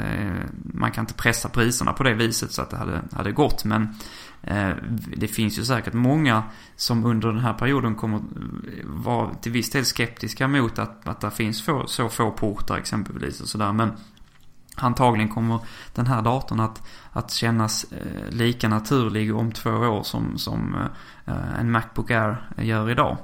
man kan inte pressa priserna på det viset så att det hade, hade gått. Men eh, det finns ju säkert många som under den här perioden kommer vara till viss del skeptiska mot att, att det finns få, så få portar exempelvis och sådär. Men Antagligen kommer den här datorn att, att kännas eh, lika naturlig om två år som, som eh, en Macbook Air gör idag.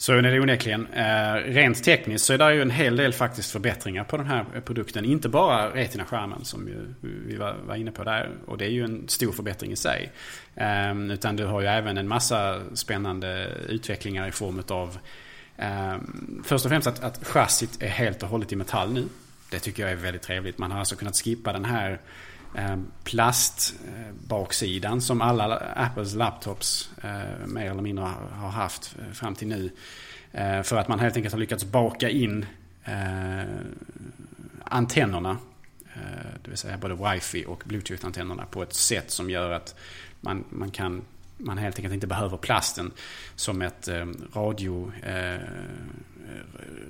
Så är det onekligen. Eh, rent tekniskt så är det ju en hel del faktiskt förbättringar på den här produkten. Inte bara Retina-skärmen som ju vi var, var inne på där. Och det är ju en stor förbättring i sig. Eh, utan du har ju även en massa spännande utvecklingar i form av eh, Först och främst att, att chassit är helt och hållet i metall nu. Det tycker jag är väldigt trevligt. Man har alltså kunnat skippa den här eh, plastbaksidan som alla Apples laptops eh, mer eller mindre har haft eh, fram till nu. För att man helt enkelt har lyckats baka in antennerna. Det vill säga både wifi och bluetooth-antennerna på ett sätt som gör att man, man kan man helt enkelt inte behöver plasten som ett radio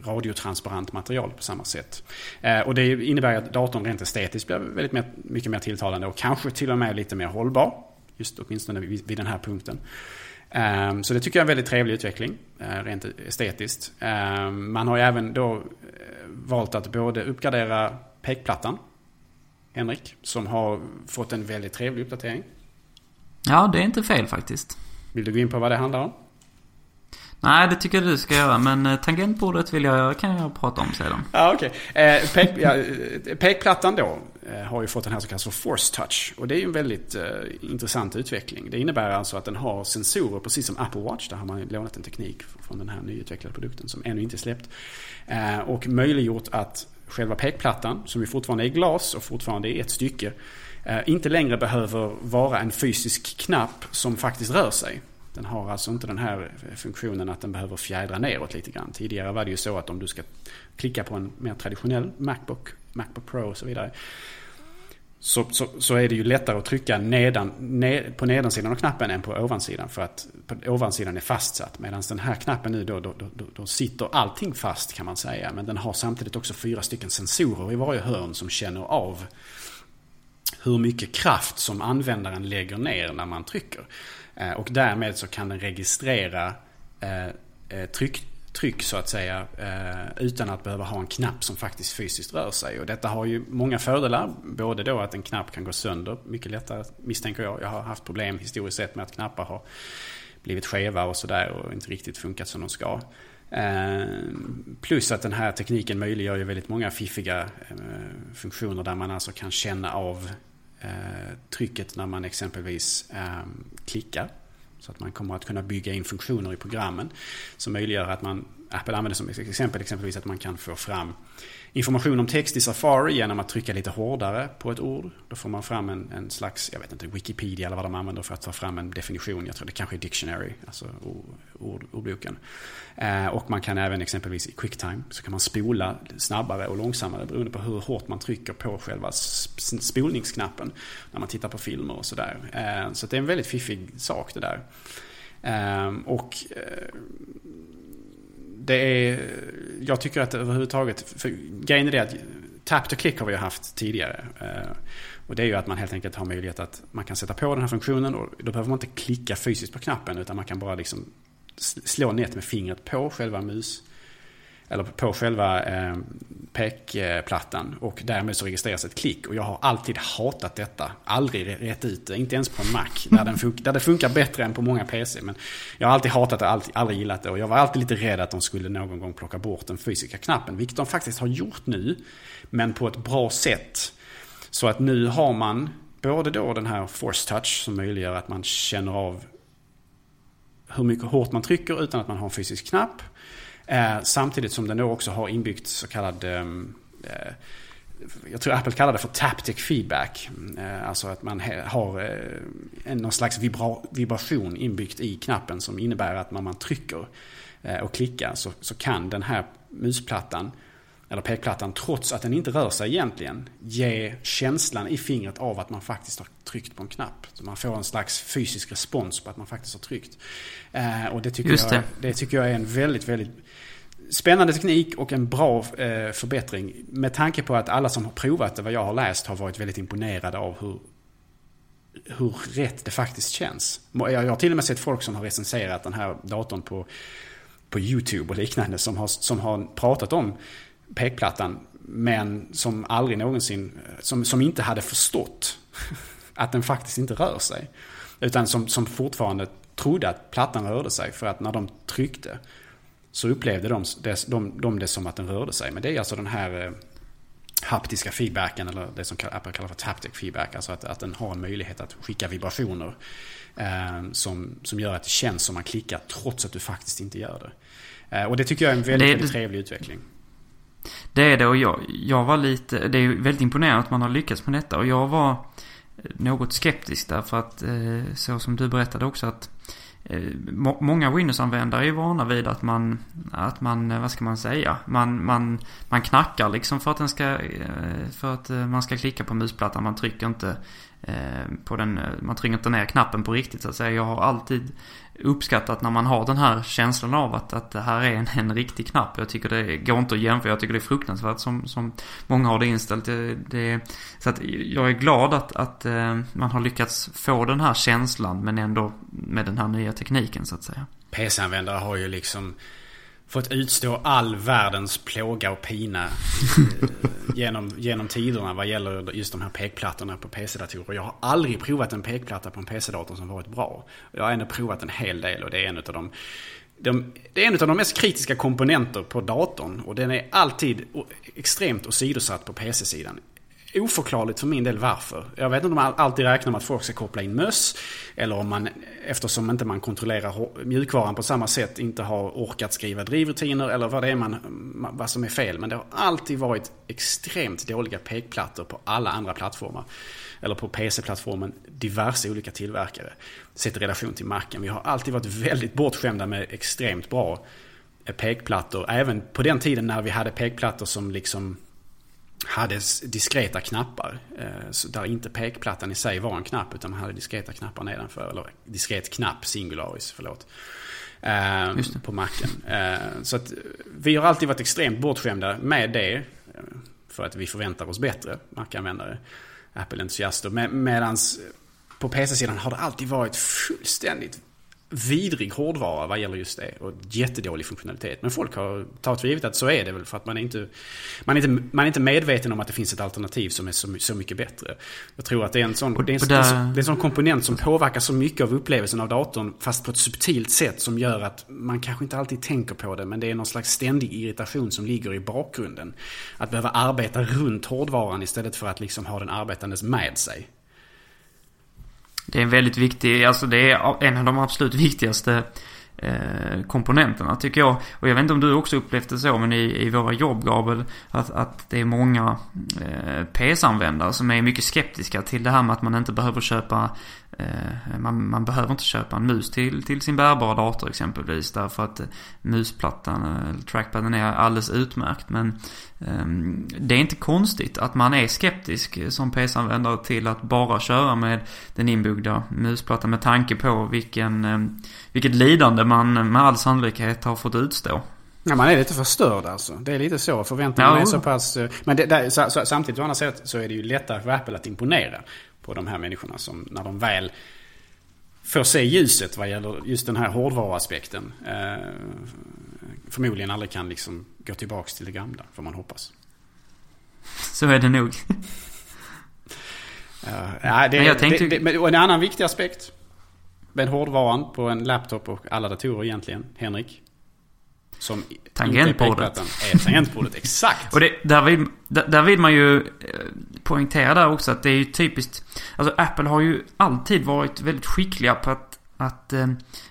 radiotransparent material på samma sätt. Eh, och det innebär att datorn rent estetiskt blir väldigt mer, mycket mer tilltalande och kanske till och med lite mer hållbar. Just åtminstone vid, vid den här punkten. Eh, så det tycker jag är en väldigt trevlig utveckling, eh, rent estetiskt. Man har ju även då valt att både uppgradera pekplattan, Henrik, som har fått en väldigt trevlig uppdatering. Ja, det är inte fel faktiskt. Vill du gå in på vad det handlar om? Nej, det tycker jag du ska göra. Men eh, tangentbordet vill jag, kan jag prata om sedan. Ja, okej. Okay. Eh, pek, ja, eh, pekplattan då eh, har ju fått den här så kallade för force touch. Och det är ju en väldigt eh, intressant utveckling. Det innebär alltså att den har sensorer precis som Apple Watch. Där har man lånat en teknik från den här nyutvecklade produkten som ännu inte är släppt. Eh, och möjliggjort att själva pekplattan, som ju fortfarande är i glas och fortfarande är ett stycke, eh, inte längre behöver vara en fysisk knapp som faktiskt rör sig. Den har alltså inte den här funktionen att den behöver fjädra neråt lite grann. Tidigare var det ju så att om du ska klicka på en mer traditionell Macbook, Macbook Pro och så vidare. Så, så, så är det ju lättare att trycka nedan, ned, på nedansidan av knappen än på ovansidan. För att på ovansidan är fastsatt. Medan den här knappen nu då, då, då, då sitter allting fast kan man säga. Men den har samtidigt också fyra stycken sensorer i varje hörn som känner av hur mycket kraft som användaren lägger ner när man trycker. Eh, och därmed så kan den registrera eh, eh, tryck, tryck så att säga eh, utan att behöva ha en knapp som faktiskt fysiskt rör sig. Och detta har ju många fördelar. Både då att en knapp kan gå sönder mycket lättare misstänker jag. Jag har haft problem historiskt sett med att knappar har blivit skeva och sådär och inte riktigt funkat som de ska. Eh, plus att den här tekniken möjliggör ju väldigt många fiffiga funktioner där man alltså kan känna av Eh, trycket när man exempelvis ehm, klickar. Så att man kommer att kunna bygga in funktioner i programmen som möjliggör att man, Apple använder som exempel exempelvis att man kan få fram information om text i Safari genom att trycka lite hårdare på ett ord. Då får man fram en, en slags, jag vet inte, Wikipedia eller vad de använder för att ta fram en definition. Jag tror det kanske är Dictionary, alltså ord, ordboken. Eh, och man kan även exempelvis i Quicktime så kan man spola snabbare och långsammare beroende på hur hårt man trycker på själva spolningsknappen när man tittar på filmer och sådär. Eh, så det är en väldigt fiffig sak det där. Eh, och eh, det är, jag tycker att överhuvudtaget, för grejen är det att tap to click har vi haft tidigare. Eh, och det är ju att man helt enkelt har möjlighet att man kan sätta på den här funktionen och då behöver man inte klicka fysiskt på knappen utan man kan bara liksom slå ner med fingret på själva mus eller på själva eh, pekplattan och därmed så registreras ett klick. Och jag har alltid hatat detta. Aldrig rätt ut det, inte ens på en Mac. Där, den fun- där det funkar bättre än på många PC. Men jag har alltid hatat det, alltid, aldrig gillat det. Och jag var alltid lite rädd att de skulle någon gång plocka bort den fysiska knappen. Vilket de faktiskt har gjort nu. Men på ett bra sätt. Så att nu har man både då den här force touch som möjliggör att man känner av hur mycket hårt man trycker utan att man har en fysisk knapp. Eh, samtidigt som den då också har inbyggt så kallad eh, eh, jag tror Apple kallar det för taptic feedback. Alltså att man har någon slags vibra vibration inbyggt i knappen som innebär att när man trycker och klickar så, så kan den här musplattan eller pekplattan trots att den inte rör sig egentligen ge känslan i fingret av att man faktiskt har tryckt på en knapp. Så man får en slags fysisk respons på att man faktiskt har tryckt. Eh, och det tycker, Just jag, det tycker jag är en väldigt, väldigt spännande teknik och en bra eh, förbättring. Med tanke på att alla som har provat det, vad jag har läst, har varit väldigt imponerade av hur hur rätt det faktiskt känns. Jag har till och med sett folk som har recenserat den här datorn på, på YouTube och liknande som har, som har pratat om pekplattan. Men som aldrig någonsin, som, som inte hade förstått att den faktiskt inte rör sig. Utan som, som fortfarande trodde att plattan rörde sig för att när de tryckte så upplevde de, det, de, de det som att den rörde sig. Men det är alltså den här eh, haptiska feedbacken eller det som Apple kallar för taptic feedback. Alltså att, att den har en möjlighet att skicka vibrationer eh, som, som gör att det känns som man klickar trots att du faktiskt inte gör det. Eh, och det tycker jag är en väldigt, det, väldigt trevlig utveckling. Det är det och jag, jag var lite, det är väldigt imponerande att man har lyckats med detta och jag var något skeptisk därför att eh, så som du berättade också att eh, Många Windows-användare är vana vid att man, att man, eh, vad ska man säga, man, man, man knackar liksom för att den ska, för att man ska klicka på musplattan. Man trycker inte Eh, på den, eh, man trycker inte ner knappen på riktigt så att säga. Jag har alltid uppskattat när man har den här känslan av att, att det här är en, en riktig knapp. Jag tycker det går inte att jämföra. Jag tycker det är fruktansvärt som, som många har det inställt. Det, det, så att jag är glad att, att eh, man har lyckats få den här känslan men ändå med den här nya tekniken så att säga. PC-användare har ju liksom fått utstå all världens plåga och pina eh, genom, genom tiderna vad gäller just de här pekplattorna på PC-datorer. Jag har aldrig provat en pekplatta på en PC-dator som varit bra. Jag har ändå provat en hel del och det är en av de, de det är en av de mest kritiska komponenter på datorn och den är alltid extremt åsidosatt på PC-sidan oförklarligt för min del varför. Jag vet inte om man alltid räknar med att folk ska koppla in möss. Eller om man, eftersom inte man kontrollerar mjukvaran på samma sätt, inte har orkat skriva drivrutiner. Eller vad det är man, vad som är fel. Men det har alltid varit extremt dåliga pekplattor på alla andra plattformar. Eller på PC-plattformen, diverse olika tillverkare. Sett i relation till Macen. Vi har alltid varit väldigt bortskämda med extremt bra pekplattor. Även på den tiden när vi hade pekplattor som liksom hade diskreta knappar. Eh, där inte pekplattan i sig var en knapp utan man hade diskreta knappar nedanför. Eller diskret knapp, singularis, förlåt. Eh, på macken. Eh, så att vi har alltid varit extremt bortskämda med det. För att vi förväntar oss bättre Mac-användare. Apple-entusiaster. Medans på PC-sidan har det alltid varit fullständigt vidrig hårdvara vad gäller just det. Och jättedålig funktionalitet. Men folk har tagit för givet att så är det väl för att man är inte, man är inte, man är inte medveten om att det finns ett alternativ som är så, så mycket bättre. Jag tror att det är en sån, det är en, det är en sån komponent som påverkar så mycket av upplevelsen av datorn fast på ett subtilt sätt som gör att man kanske inte alltid tänker på det men det är någon slags ständig irritation som ligger i bakgrunden. Att behöva arbeta runt hårdvaran istället för att liksom ha den arbetandes med sig. Det är en väldigt viktig, alltså det är en av de absolut viktigaste eh, komponenterna tycker jag. Och jag vet inte om du också upplevt det så, men i, i våra jobb Gabriel, att, att det är många eh, PS-användare som är mycket skeptiska till det här med att man inte behöver köpa Eh, man, man, behöver inte köpa en mus till, till sin bärbara dator exempelvis. Därför att eh, musplattan, eh, eller trackpaden är alldeles utmärkt. Men det är inte konstigt att man är skeptisk som PC-användare till att bara köra med den inbyggda musplattan med tanke på vilken, um, vilket lidande man med all sannolikhet har fått utstå. Ja, man är lite förstörd alltså. Det är lite så. Förväntningarna ja, är så pass... Eh, men det, där, så, så, samtidigt å andra sätt så är det ju lättare för Apple att imponera på de här människorna som när de väl får se ljuset vad gäller just den här hårdvaruaspekten. Eh, förmodligen aldrig kan liksom gå tillbaks till det gamla, får man hoppas. Så är det nog. uh, ja, det, jag tänkte... det, det, och en annan viktig aspekt med hårdvaran på en laptop och alla datorer egentligen, Henrik. Som tangentbordet. Är tangentbordet, exakt. Och det, där, vill, där, där vill man ju eh, poängtera där också att det är ju typiskt. Alltså Apple har ju alltid varit väldigt skickliga på att, att, eh,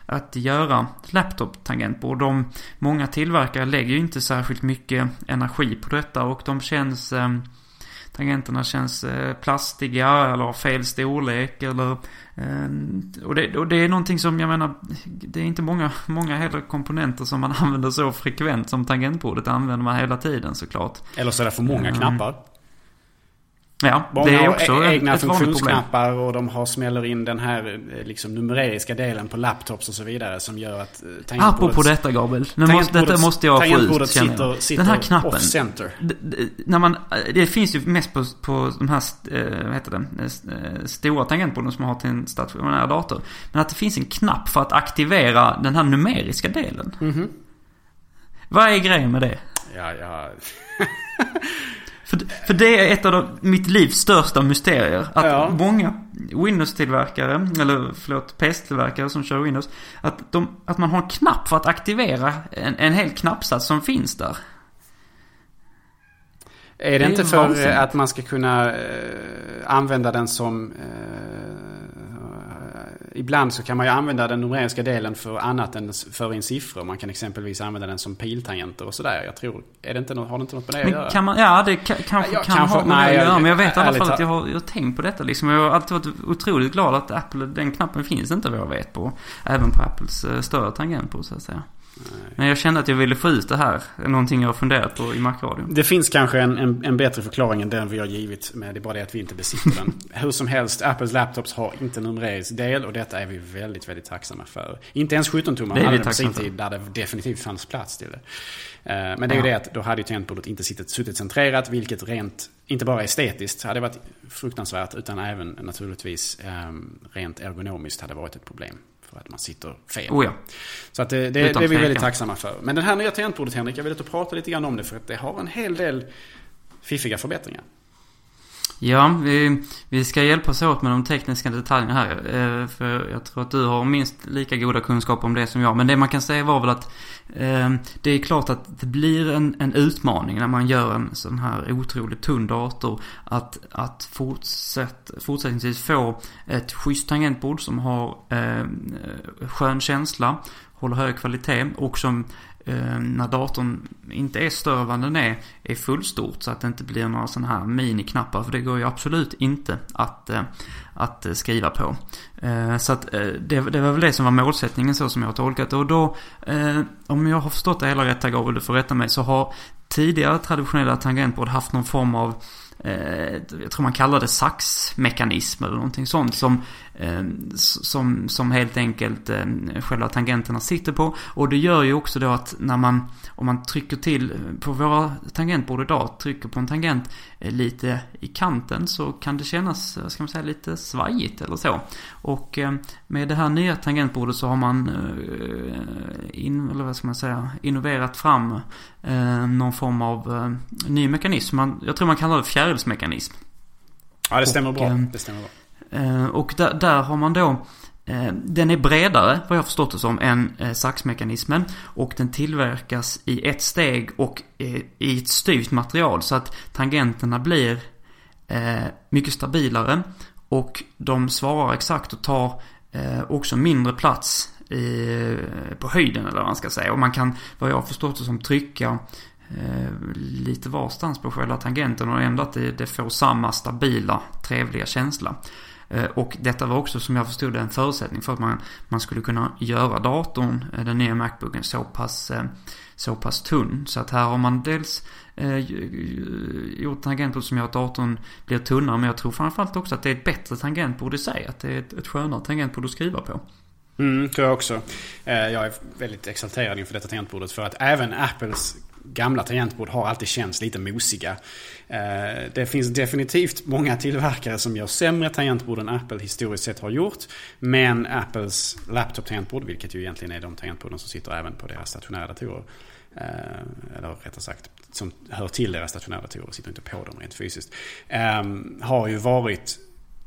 att göra laptop-tangentbord. De, många tillverkare lägger ju inte särskilt mycket energi på detta och de känns eh, tangenterna känns eh, plastiga eller har fel storlek eller... Och, det, och det är någonting som, jag menar, det är inte många, många heller komponenter som man använder så frekvent som tangentbordet använder man hela tiden såklart. Eller så är det för många knappar. Ja, Många det är också har egna ett funktionsknappar och de har smäller in den här eh, liksom, numeriska delen på laptops och så vidare som gör att eh, tangentbordet... Apropå detta Gabriel. Måste, detta måste jag få ut sitter, sitter den här knappen. off center. när man, det finns ju mest på, på de här, eh, vad heter det, eh, stora tangentborden som man har till en stationär dator. Men att det finns en knapp för att aktivera den här numeriska delen. Mm -hmm. Vad är grejen med det? Ja, ja. För, för det är ett av de, mitt livs största mysterier. Att ja. många Windows-tillverkare, eller förlåt, PS-tillverkare som kör Windows. Att, de, att man har en knapp för att aktivera en, en hel knappsats som finns där. Är det, det inte för vansinnigt. att man ska kunna eh, använda den som eh, ibland så kan man ju använda den numeriska delen för annat än för in siffror. Man kan exempelvis använda den som piltangenter och sådär. Jag tror, är det inte något, har det inte något med det att göra? Kan man, ja, det kan, kanske ja, kan kanske, ha med nej, det att göra. Men jag vet i alla fall att jag har, jag har tänkt på detta liksom. Jag har alltid varit otroligt glad att Apple, den knappen finns inte vad jag vet på. Även på Apples eh, större tangentbord så att säga. Men jag kände att jag ville få ut det här. Någonting jag har funderat på i Macradion. Det finns kanske en, en, en, bättre förklaring än den vi har givit. Men det är bara det att vi inte besitter den. Hur som helst, Apples laptops har inte numerisk del. Och detta är vi väldigt, väldigt tacksamma för. Inte ens 17-tummaren hade det på sin tid. Där det definitivt fanns plats till det. Eh, men det är ju det att då hade ju tangentbordet inte suttit, suttit centrerat. Vilket rent, inte bara estetiskt hade varit fruktansvärt. Utan även naturligtvis um, rent ergonomiskt hade varit ett problem. För att man sitter fel. Oh ja. Så att det, det, det är vi väldigt tacksamma för. Men det här nya tangentbordet Henrik, jag vill att du pratar lite grann om det. För att det har en hel del fiffiga förbättringar. Ja, vi, vi ska hjälpas åt med de tekniska detaljerna här. Eh, för jag tror att du har minst lika goda kunskaper om det som jag. Men det man kan säga var väl att eh, det är klart att det blir en, en utmaning när man gör en sån här otroligt tunn dator. Att, att fortsätt, fortsättningsvis få ett schysst tangentbord som har eh, skön känsla, håller hög kvalitet och som Eh, när datorn inte är större än vad den är, är fullstort så att det inte blir några sådana här miniknappar. För det går ju absolut inte att, eh, att eh, skriva på. Så att det, det var väl det som var målsättningen så som jag har tolkat Och då, om jag har förstått det hela rätt här Gabriel, du får rätta mig, så har tidigare traditionella tangentbord haft någon form av jag tror man kallar det saxmekanism eller någonting sånt som, som, som helt enkelt eh, själva tangenterna sitter på. Och det gör ju också då att när man, om man trycker till på våra tangentbord idag, trycker på en tangent eh, lite i kanten så kan det kännas, ska man säga, lite svajigt eller så. Och eh, med det här nya tangentbordet så har man, eh, in, eller vad ska man säga, innoverat fram eh, någon form av eh, ny mekanism. Man, jag tror man kallar det fjärilsmekanism. Ja, det stämmer och, bra. Eh, det stämmer bra. Eh, och där, där, har man då eh, den är bredare, vad jag förstått det som, än eh, saxmekanismen. Och den tillverkas i ett steg och i ett styvt material. Så att tangenterna blir mycket stabilare. Och de svarar exakt och tar också mindre plats i, på höjden eller vad man ska säga. Och man kan, vad jag har förstått det som, trycka eh, lite varstans på själva tangenten och ändå att det, det får samma stabila, trevliga känsla. Eh, och detta var också som jag förstod det en förutsättning för att man, man skulle kunna göra datorn, eh, den nya Macbooken, så pass, eh, så pass tunn. Så att här har man dels eh, gjort tangentbord som gör att datorn blir tunnare. Men jag tror framförallt också att det är ett bättre tangentbord i sig. Att det är ett, ett skönare tangentbord att skriva på. Mm, tror jag också. Jag är väldigt exalterad inför detta tangentbordet. För att även Apples gamla tangentbord har alltid känts lite mosiga. Eh, det finns definitivt många tillverkare som gör sämre tangentbord än Apple historiskt sett har gjort. Men Apples laptop-tangentbord, vilket ju egentligen är de tangentborden som sitter även på deras stationära datorer. Eh, eller rättare sagt, som hör till deras stationära datorer, sitter inte på dem rent fysiskt. Ehm, har ju varit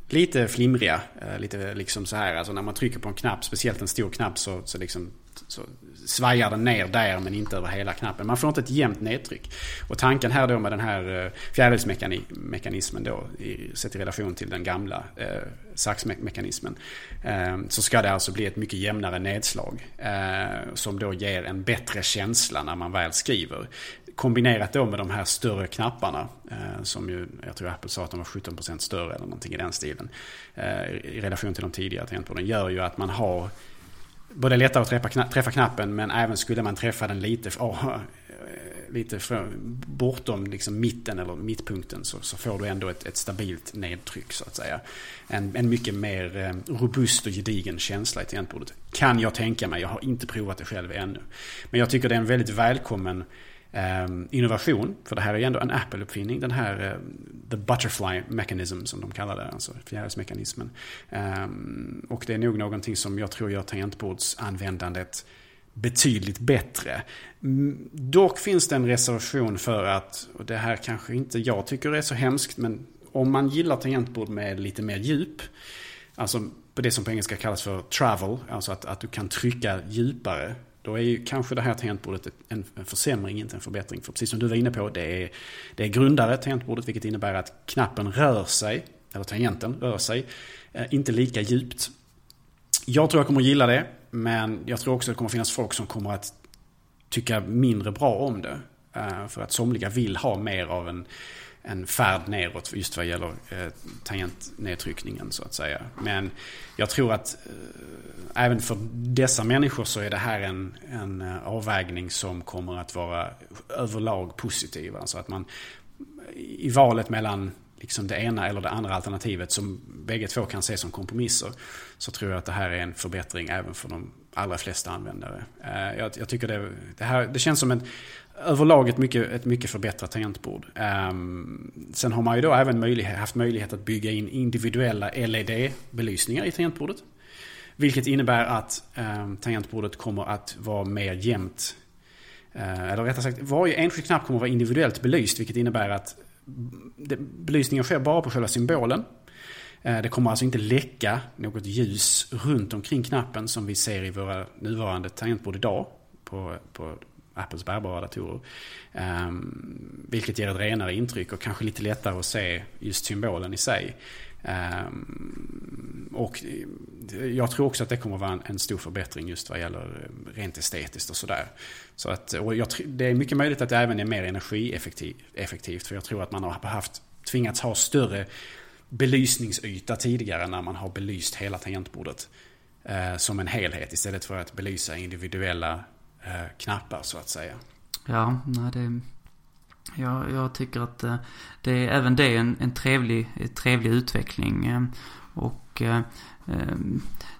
lite flimriga. Eh, lite liksom så här, alltså när man trycker på en knapp, speciellt en stor knapp så, så liksom så svajar den ner där men inte över hela knappen. Man får inte ett jämnt nedtryck. Och tanken här då med den här eh, fjärilsmekanismen då, sett i relation till den gamla eh, saxmekanismen. Eh, så ska det alltså bli ett mycket jämnare nedslag. Eh, som då ger en bättre känsla när man väl skriver. Kombinerat då med de här större knapparna. Eh, som ju, jag tror Apple sa att de var 17% större eller någonting i den stilen. Eh, I relation till de tidigare tangentborden. Gör ju att man har både lättare att träffa, träffa knappen men även skulle man träffa den lite, oh, lite för, bortom liksom mitten eller mittpunkten så, så får du ändå ett, ett, stabilt nedtryck så att säga. En, en mycket mer eh, robust och gedigen känsla i tangentbordet. Kan jag tänka mig, jag har inte provat det själv ännu. Men jag tycker det är en väldigt välkommen Ehm, innovation, för det här är ju ändå en Apple-uppfinning, den här eh, the butterfly mechanism som de kallar det, alltså fjärilsmekanismen. Ehm, och det är nog någonting som jag tror gör tangentbordsanvändandet betydligt bättre. Mm, dock finns det en reservation för att, och det här kanske inte jag tycker är så hemskt, men om man gillar tangentbord med lite mer djup, alltså på det som på engelska kallas för travel, alltså att, att du kan trycka djupare då är ju kanske det här tangentbordet en, försämring, inte en förbättring. För precis som du var inne på, det är, det är grundare tangentbordet, vilket innebär att knappen rör sig, eller tangenten rör sig, eh, inte lika djupt. Jag tror jag kommer att gilla det, men jag tror också att det kommer att finnas folk som kommer att tycka mindre bra om det. Eh, för att somliga vill ha mer av en en färd neråt just vad gäller eh, tangentnedtryckningen så att säga. Men jag tror att eh, även för dessa människor så är det här en, en eh, avvägning som kommer att vara överlag positiv. Alltså att man i valet mellan liksom det ena eller det andra alternativet som bägge två kan ses som kompromisser. Så tror jag att det här är en förbättring även för de allra flesta användare. Eh, jag, jag tycker det, det, här, det känns som en överlag ett mycket, ett mycket förbättrat tangentbord. Um, sen har man ju då även möjlighet, haft möjlighet att bygga in individuella LED-belysningar i tangentbordet. Vilket innebär att um, tangentbordet kommer att vara mer jämnt. Uh, eller rättare sagt, varje enskild knapp kommer att vara individuellt belyst. Vilket innebär att det, belysningen sker bara på själva symbolen. Eh, det kommer alltså inte läcka något ljus runt omkring knappen som vi ser i våra nuvarande tangentbord idag. På, på Apples bärbara datorer. Um, vilket ger ett renare intryck och kanske lite lättare att se just symbolen i sig. Um, och jag tror också att det kommer att vara en, en, stor förbättring just vad gäller eh, rent estetiskt och sådär. Så att, och jag, det är mycket möjligt att det även är mer energieffektivt. För jag tror att man har haft, tvingats ha större belysningsyta tidigare när man har belyst hela tangentbordet. Eh, som en helhet istället för att belysa individuella Eh, knappar så att säga. Ja, nej det... Jag, jag tycker att eh, det är även det är en, en trevlig, trevlig utveckling. Eh, och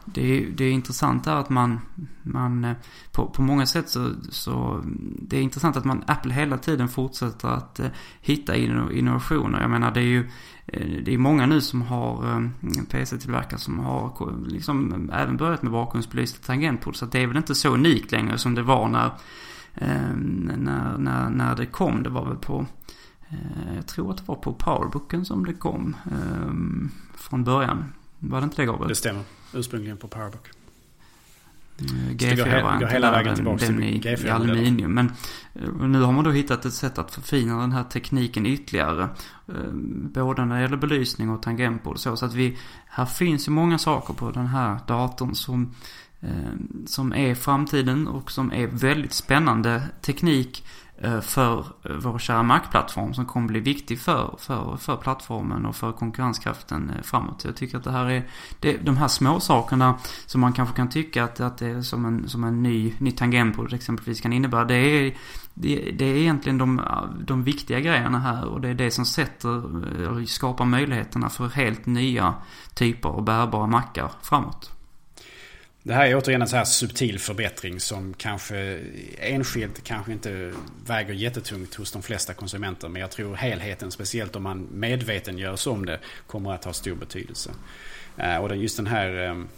det är, det är intressant här att man, man på, på många sätt så, så det är intressant att man, Apple hela tiden fortsätter att hitta innovationer. Jag menar det är ju Eh, det är många nu som har ehm, PC-tillverkare som har liksom ehm, även börjat med bakgrundsbelysta tangentbord. Så det är väl inte så unikt längre som det var när ehm, när, när, när det kom. Det var väl på, eh, jag tror att det var på Powerbooken som det kom från början. Var det inte det Gabriel? Det stämmer. Ursprungligen på Powerbook. G4-varianten. Den i, i aluminium. Men nu har man då hittat ett sätt att förfina den här tekniken ytterligare. Både när det gäller belysning och tangentbord. Så, så att vi, här finns ju många saker på den här datorn som, som är framtiden och som är väldigt spännande teknik Eh, Eh, för eh, vår kära Mac-plattform som kommer bli viktig för, för, för plattformen och för konkurrenskraften eh, framåt. Jag tycker att det här är, det, de här små sakerna som man kanske kan tycka att, att det är som en, som en ny, ny tangentbord exempelvis kan innebära. Det är, det, det är egentligen de, de viktiga grejerna här och det är det som sätter, skapar möjligheterna för helt nya typer av bärbara mackar framåt. Det här är återigen en så här subtil förbättring som kanske enskilt kanske inte väger jättetungt hos de flesta konsumenter. Men jag tror helheten, speciellt om man medveten görs om det, kommer att ha stor betydelse. Eh, och just den här ehm,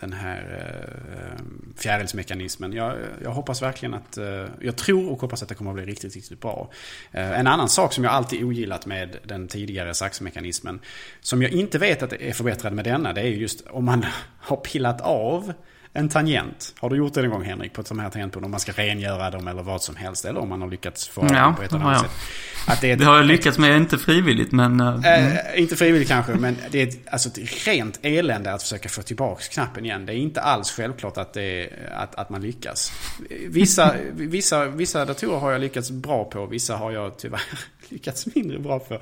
den här eh, eh, fjärilsmekanismen. Jag, jag hoppas verkligen att, eh, jag tror och hoppas att det kommer att bli riktigt, riktigt bra. Eh, en annan sak som jag alltid ogillat med den tidigare saxmekanismen, som jag inte vet att det är förbättrad med denna, det är just om man har pillat av en tangent. Har du gjort det en gång Henrik på de här tangentborden? Om man ska rengöra dem eller vad som helst. Eller om man har lyckats få ja, dem på ett eller annat ja. sätt. Att det, det har jag lyckats med, inte frivilligt men... Mm. Inte frivilligt kanske, men det är ett, alltså ett rent elände att försöka få tillbaka knappen igen. Det är inte alls självklart att, det, att, att man lyckas. Vissa, vissa, vissa datorer har jag lyckats bra på, vissa har jag tyvärr lyckats mindre bra för.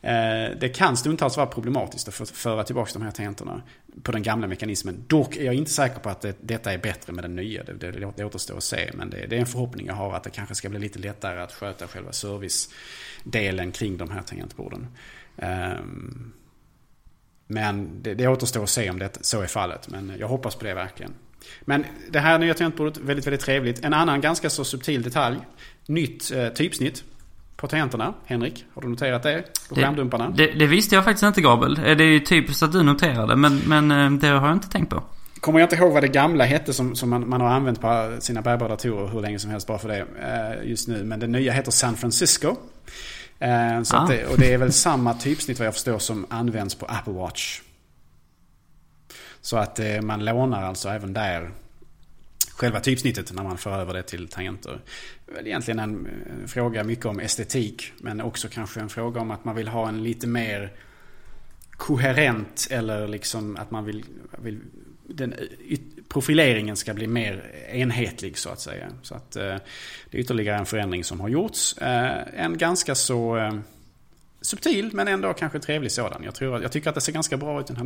Eh, det kan stundtals vara problematiskt att föra tillbaka de här tangenterna på den gamla mekanismen. Dock är jag inte säker på att det, detta är bättre med den nya. Det, det, det återstår att se. Men det, det, är en förhoppning jag har att det kanske ska bli lite lättare att sköta själva servicedelen kring de här tangentborden. Ehm, men det, det återstår att se om det så är fallet. Men jag hoppas på det verkligen. Men det här nya tangentbordet, väldigt, väldigt trevligt. En annan ganska så subtil detalj. Nytt eh, typsnitt på tangenterna. Henrik, har du noterat det? På det? Det, det, visste jag faktiskt inte Gabriel. Eh, det är ju typiskt att du noterade men, men eh, det har jag inte tänkt på. Kommer jag inte ihåg vad det gamla hette som, som man, man har använt på sina bärbara datorer hur länge som helst bara för det eh, just nu. Men det nya heter San Francisco. så ah. det, och det är väl samma typsnitt vad jag förstår som används på Apple Watch. Så att man lånar alltså även där själva typsnittet när man för över det till tangenter. Det är egentligen en eh, fråga mycket om estetik men också kanske en fråga om att man vill ha en lite mer koherent eller liksom att man vill, vill den, eh, profileringen ska bli mer enhetlig så att säga. Så att eh, det är ytterligare en förändring som har gjorts. Eh, en ganska så eh, subtil men ändå kanske trevlig sådan. Jag, tror, jag tycker att det ser ganska bra ut den här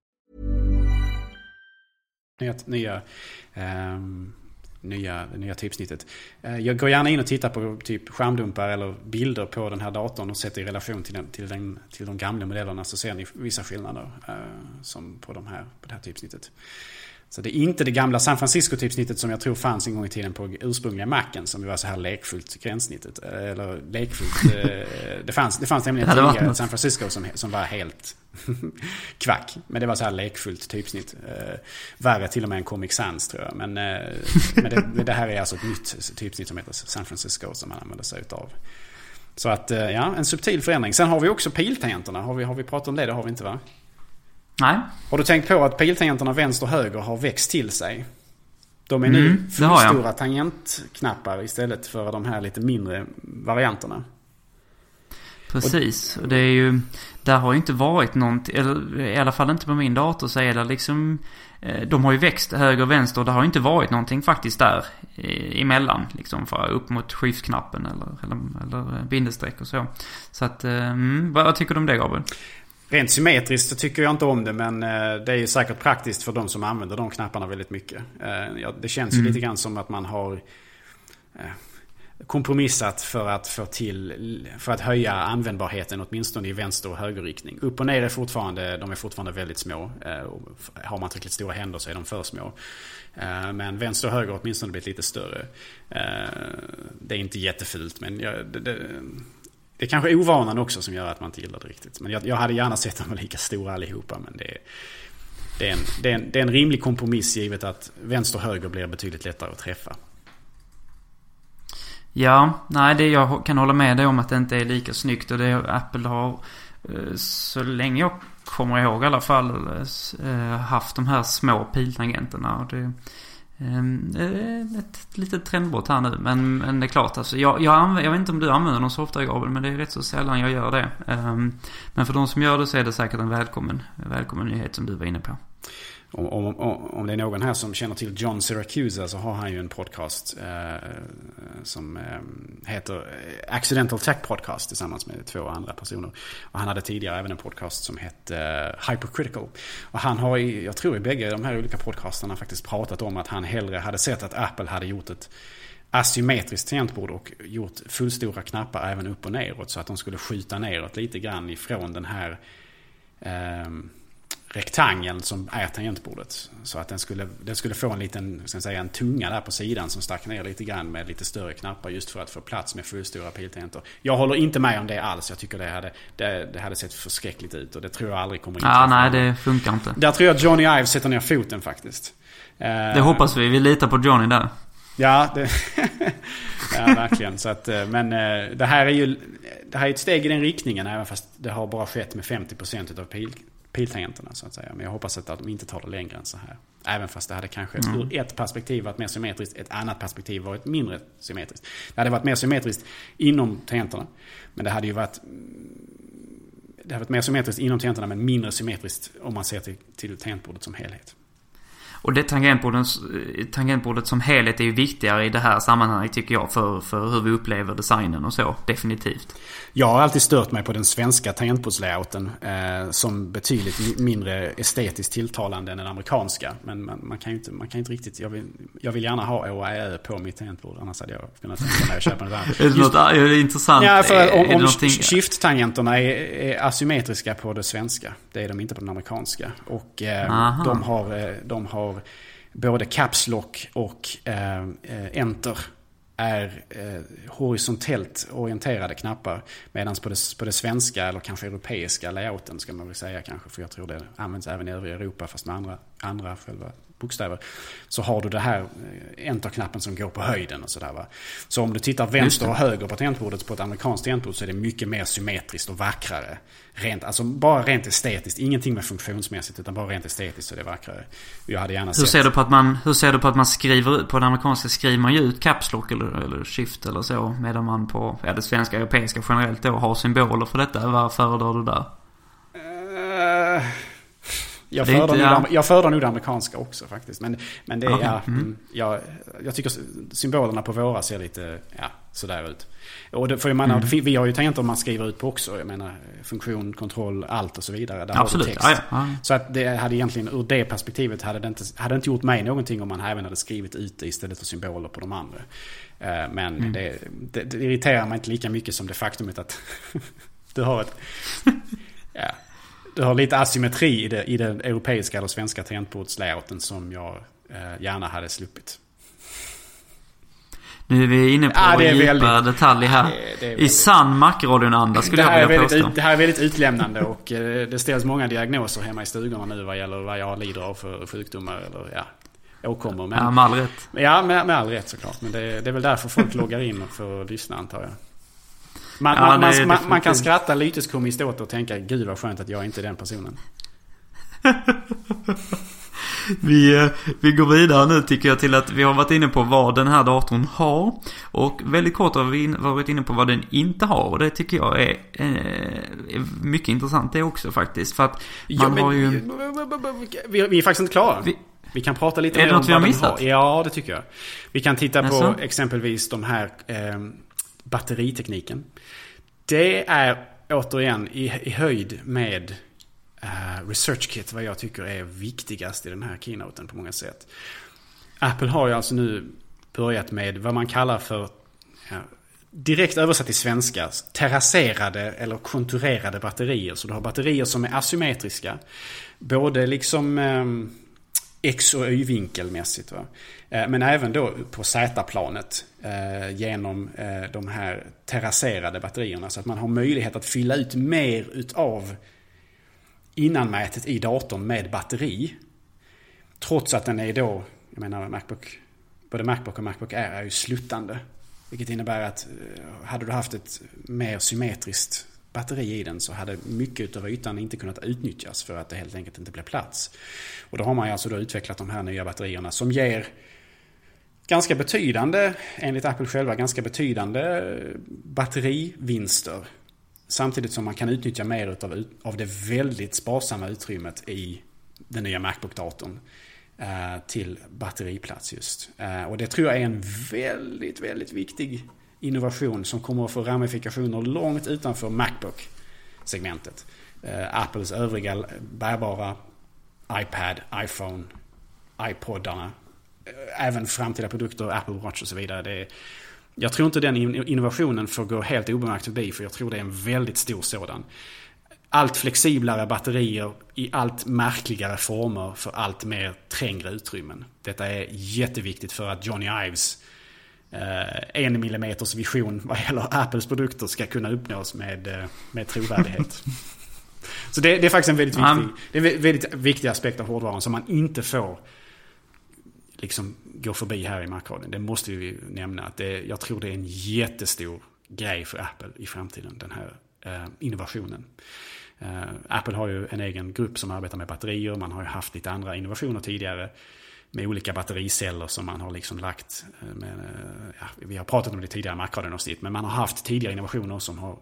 Nya, um, nya, nya typsnittet. Eh, jag går gärna in och tittar på typ skärmdumpar eller bilder på den här datorn och sätter i relation till, den, till, den, till de gamla modellerna så ser ni vissa skillnader uh, som på, de här, på det här typsnittet. Så det är inte det gamla San Francisco-typsnittet som jag tror fanns en gång i tiden på ursprungliga Macen som var så här lekfullt gränssnittet. Eller lekfullt. det fanns, det fanns nämligen tidigare San Francisco som, som var helt kvack. Men det var så här lekfullt typsnitt. värre till och med än Comic Sans tror jag. Men, men det, det, här är alltså ett nytt typsnitt som heter San Francisco som man använder sig utav. Så att ja, en subtil förändring. Sen har vi också piltangenterna. Har vi, har vi pratat om det? Det har vi inte va? Nej. Har du tänkt på att piltangenterna vänster och höger har växt till sig? De är nu Mm, jag. fullstora tangentknappar istället för de här lite mindre varianterna. Precis. Och det är ju... Där har ju inte varit någonting, eller i alla fall inte på min dator så är det liksom... eh, De har ju växt höger och vänster och det har ju inte varit någonting faktiskt där eh, emellan. Liksom för upp mot skift-knappen eller, eller, eller bindestreck och så. Så att, eh, mm, vad, vad tycker du om det Gabriel? Rent symmetriskt så tycker jag inte om det men eh, det är ju säkert praktiskt för de som använder de knapparna väldigt mycket. Eh, Det känns ju lite grann som att man har eh, kompromissat för att få till, för att höja användbarheten åtminstone i vänster och högerriktning. Upp och ner är fortfarande, de är fortfarande väldigt små. Har man tillräckligt stora händer så är de för små. Men vänster och höger har åtminstone blivit lite större. Det är inte jättefult men jag, det, det, det är kanske ovanan också som gör att man inte gillar det riktigt. Men jag, jag hade gärna sett dem lika stora allihopa. Men det är, det, är en, det, är en, det är en rimlig kompromiss givet att vänster och höger blir betydligt lättare att träffa. Ja, nej det jag kan hålla med dig om att det inte är lika snyggt och det Apple har eh, så länge jag kommer ihåg i alla fall eh, eh, haft de här små piltangenterna. Och det Ehm, ett litet trendbrott här nu. Men, men det är klart alltså. Jag, jag, använder, jag vet inte om du använder någon så ofta Gabriel. Men det är rätt så sällan jag gör det. Ehm, Men för de som gör det så är det säkert en välkommen, välkommen nyhet som du var inne på. Om, om, om det är någon här som känner till John Syracuse så har han ju en podcast eh, som eh, heter eh, Accidental Tech Podcast tillsammans med två andra personer. Och han hade tidigare även en podcast som hette eh, Hypercritical. Och han har i, jag tror i bägge de här olika podcastarna faktiskt pratat om att han hellre hade sett att Apple hade gjort ett asymmetriskt tangentbord och gjort fullstora knappar även upp och neråt. Så att de skulle skjuta neråt lite grann ifrån den här eh, rektangeln som är tangentbordet. Så att den skulle, den skulle få en liten, ska säga, en tunga där på sidan som stack ner lite grann med lite större knappar just för att få plats med fullstora piltangenter. Jag håller inte med om det alls. Jag tycker det hade, det, det hade sett förskräckligt ut och det tror jag aldrig kommer Ja, nej det funkar inte. Där tror jag Johnny Ive sätter ner foten faktiskt. Det hoppas vi. Vi litar på Johnny där. Ja, det, ja verkligen. Så att, eh, men eh, det här är ju det här är ett steg i den riktningen även fast det har bara skett med 50% av pil, piltangenterna så att säga. Men jag hoppas att de inte tar det längre än så här. Även fast det hade kanske ur ett perspektiv varit mer symmetriskt, ett annat perspektiv varit mindre symmetriskt. Det hade varit mer symmetriskt inom tangenterna. Men det hade ju varit det hade varit mer symmetriskt inom tangenterna men mindre symmetriskt om man ser till, till tangentbordet som helhet. Och det tangentbordet, tangentbordet som helhet är ju viktigare i det här sammanhanget tycker jag. För, för hur vi upplever designen och så. Definitivt. Jag har alltid stört mig på den svenska tangentbordslayouten eh, som betydligt mi- mindre estetiskt tilltalande än den amerikanska. Men man, man, kan ju inte, man kan inte riktigt... Jag vill, jag vill gärna ha Ä på mitt tangentbord. Annars hade jag kunnat tänka mig att köpa där. Är det något är det intressant? Ja, för Är- om, om någonting- shift-tangenterna är, är asymmetriska på det svenska. Det är de inte på den amerikanska. Och eh, de, har, eh, de har både caps lock och eh, eh, enter är eh, horisontellt orienterade knappar. Medan på det, på det svenska, eller kanske europeiska layouten ska man väl säga kanske. För jag tror det används även i övriga Europa fast med andra, andra själva bokstäver. Så har du det här eh, enter-knappen som går på höjden och sådär va. Så om du tittar vänster och höger på tangentbordet på ett amerikanskt tangentbord så är det mycket mer symmetriskt och vackrare. Rent, alltså bara rent estetiskt, ingenting med funktionsmässigt utan bara rent estetiskt så är det vackrare. Jag hade gärna Hur sett... ser, du på att man, hur ser du på att man skriver ut, på den amerikanska skriver man ju ut caps lock eller, eller shift eller så. Medan man på, ja det svenska europeiska generellt då har symboler för detta. Vad föredrar du där? Eh, jag, föredrar inte- ja. jag föredrar nog det amerikanska också faktiskt. Men, men det är... Okej, Ja, mm. mm, jag, jag tycker symbolerna på våra ser lite ja, sådär ut. Och det, för jag menar, Mm. vi har ju tangenter man skriver ut på också. Jag menar funktion, kontroll, allt och så vidare. Där Absolut, har du text. ja. Så att det hade egentligen, ur det perspektivet hade det inte, hade det inte gjort mig någonting om man även hade skrivit ut det istället för symboler på de andra. Eh, Men Mm. det, det, det irriterar mig inte lika mycket som det faktumet att du har ett... Ja, du har lite asymmetri i, det, i den europeiska eller svenska tangentbordslayouten som jag eh, gärna hade sluppit. Nu är vi inne på Ja, det är djupa väldigt- detaljer här. det- det är I väldigt- sann Macradion-anda skulle jag vilja väldigt, påstå. ut- det här är väldigt utlämnande och eh, det ställs många diagnoser hemma i stugorna nu vad gäller vad jag lider av för sjukdomar eller ja, åkommor. Men, Ja, med all rätt. Ja, med, med all rätt såklart. Men det, det är väl därför folk loggar in för att lyssna antar jag. Man, Ja, man, det är man, man, kan skratta lite komiskt åt det och tänka gud vad skönt att jag inte är den personen. Vi, eh, vi går vidare nu tycker jag till att vi har varit inne på vad den här datorn har. Och väldigt kort har vi varit inne på vad den inte har. Och det tycker jag är, eh, är mycket intressant det också faktiskt. För att man Ja, men, har ju... vi, vi är faktiskt inte klara. Vi- Vi, kan prata lite Är det mer om något vi vad har den missat? har. Ja, det tycker jag. Vi kan titta på Jaså? exempelvis de här eh, batteritekniken. Det är återigen i, i höjd med uh, Research Kit vad jag tycker är viktigast i den här keynoten på många sätt. Apple har ju alltså nu börjat med vad man kallar för uh, direkt översatt till svenska, terrasserade eller konturerade batterier. Så du har batterier som är asymmetriska. Både liksom eh, X och Y-vinkelmässigt. Va? Eh, men även då på Z-planet eh, genom eh, de här terrasserade batterierna. Så att man har möjlighet att fylla ut mer utav innanmätet i datorn med batteri. Trots att den är då, jag menar Macbook, både Macbook och Macbook Air är ju sluttande. Vilket innebär att hade du haft ett mer symmetriskt batteri i den så hade mycket av ytan inte kunnat utnyttjas för att det helt enkelt inte blev plats. Och då har man ju alltså då utvecklat de här nya batterierna som ger ganska betydande, enligt Apple själva, ganska betydande batterivinster. Samtidigt som man kan utnyttja mer utav, av det väldigt sparsamma utrymmet i den nya Macbook-datorn eh, till batteriplats just. Eh, och det tror jag är en väldigt, väldigt viktig innovation som kommer att få ramifikationer långt utanför Macbook-segmentet. Eh, Apples övriga bärbara iPad, iPhone, iPodarna, eh, även framtida produkter, Apple Watch och så vidare. Det är, jag tror inte den innovationen får gå helt obemärkt förbi för jag tror det är en väldigt stor sådan. Allt flexiblare batterier i allt märkligare former för allt mer trängre utrymmen. Detta är jätteviktigt för att Johnny Ives en millimeters vision vad gäller Apples produkter ska kunna uppnås med, eh, med trovärdighet. Så det, det är faktiskt en väldigt viktig, det är en väldigt viktig aspekt av hårdvaran som man inte får liksom gå förbi här i Macradion. Det måste vi nämna. Att det, jag tror det är en jättestor grej för Apple i framtiden, den här eh, innovationen. Eh, Apple har ju en egen grupp som arbetar med batterier. Man har ju haft lite andra innovationer tidigare. Med olika battericeller som man har liksom lagt. Eh, med, eh, ja, vi har pratat om det tidigare i Macradion-avsnitt. Men man har haft tidigare innovationer som har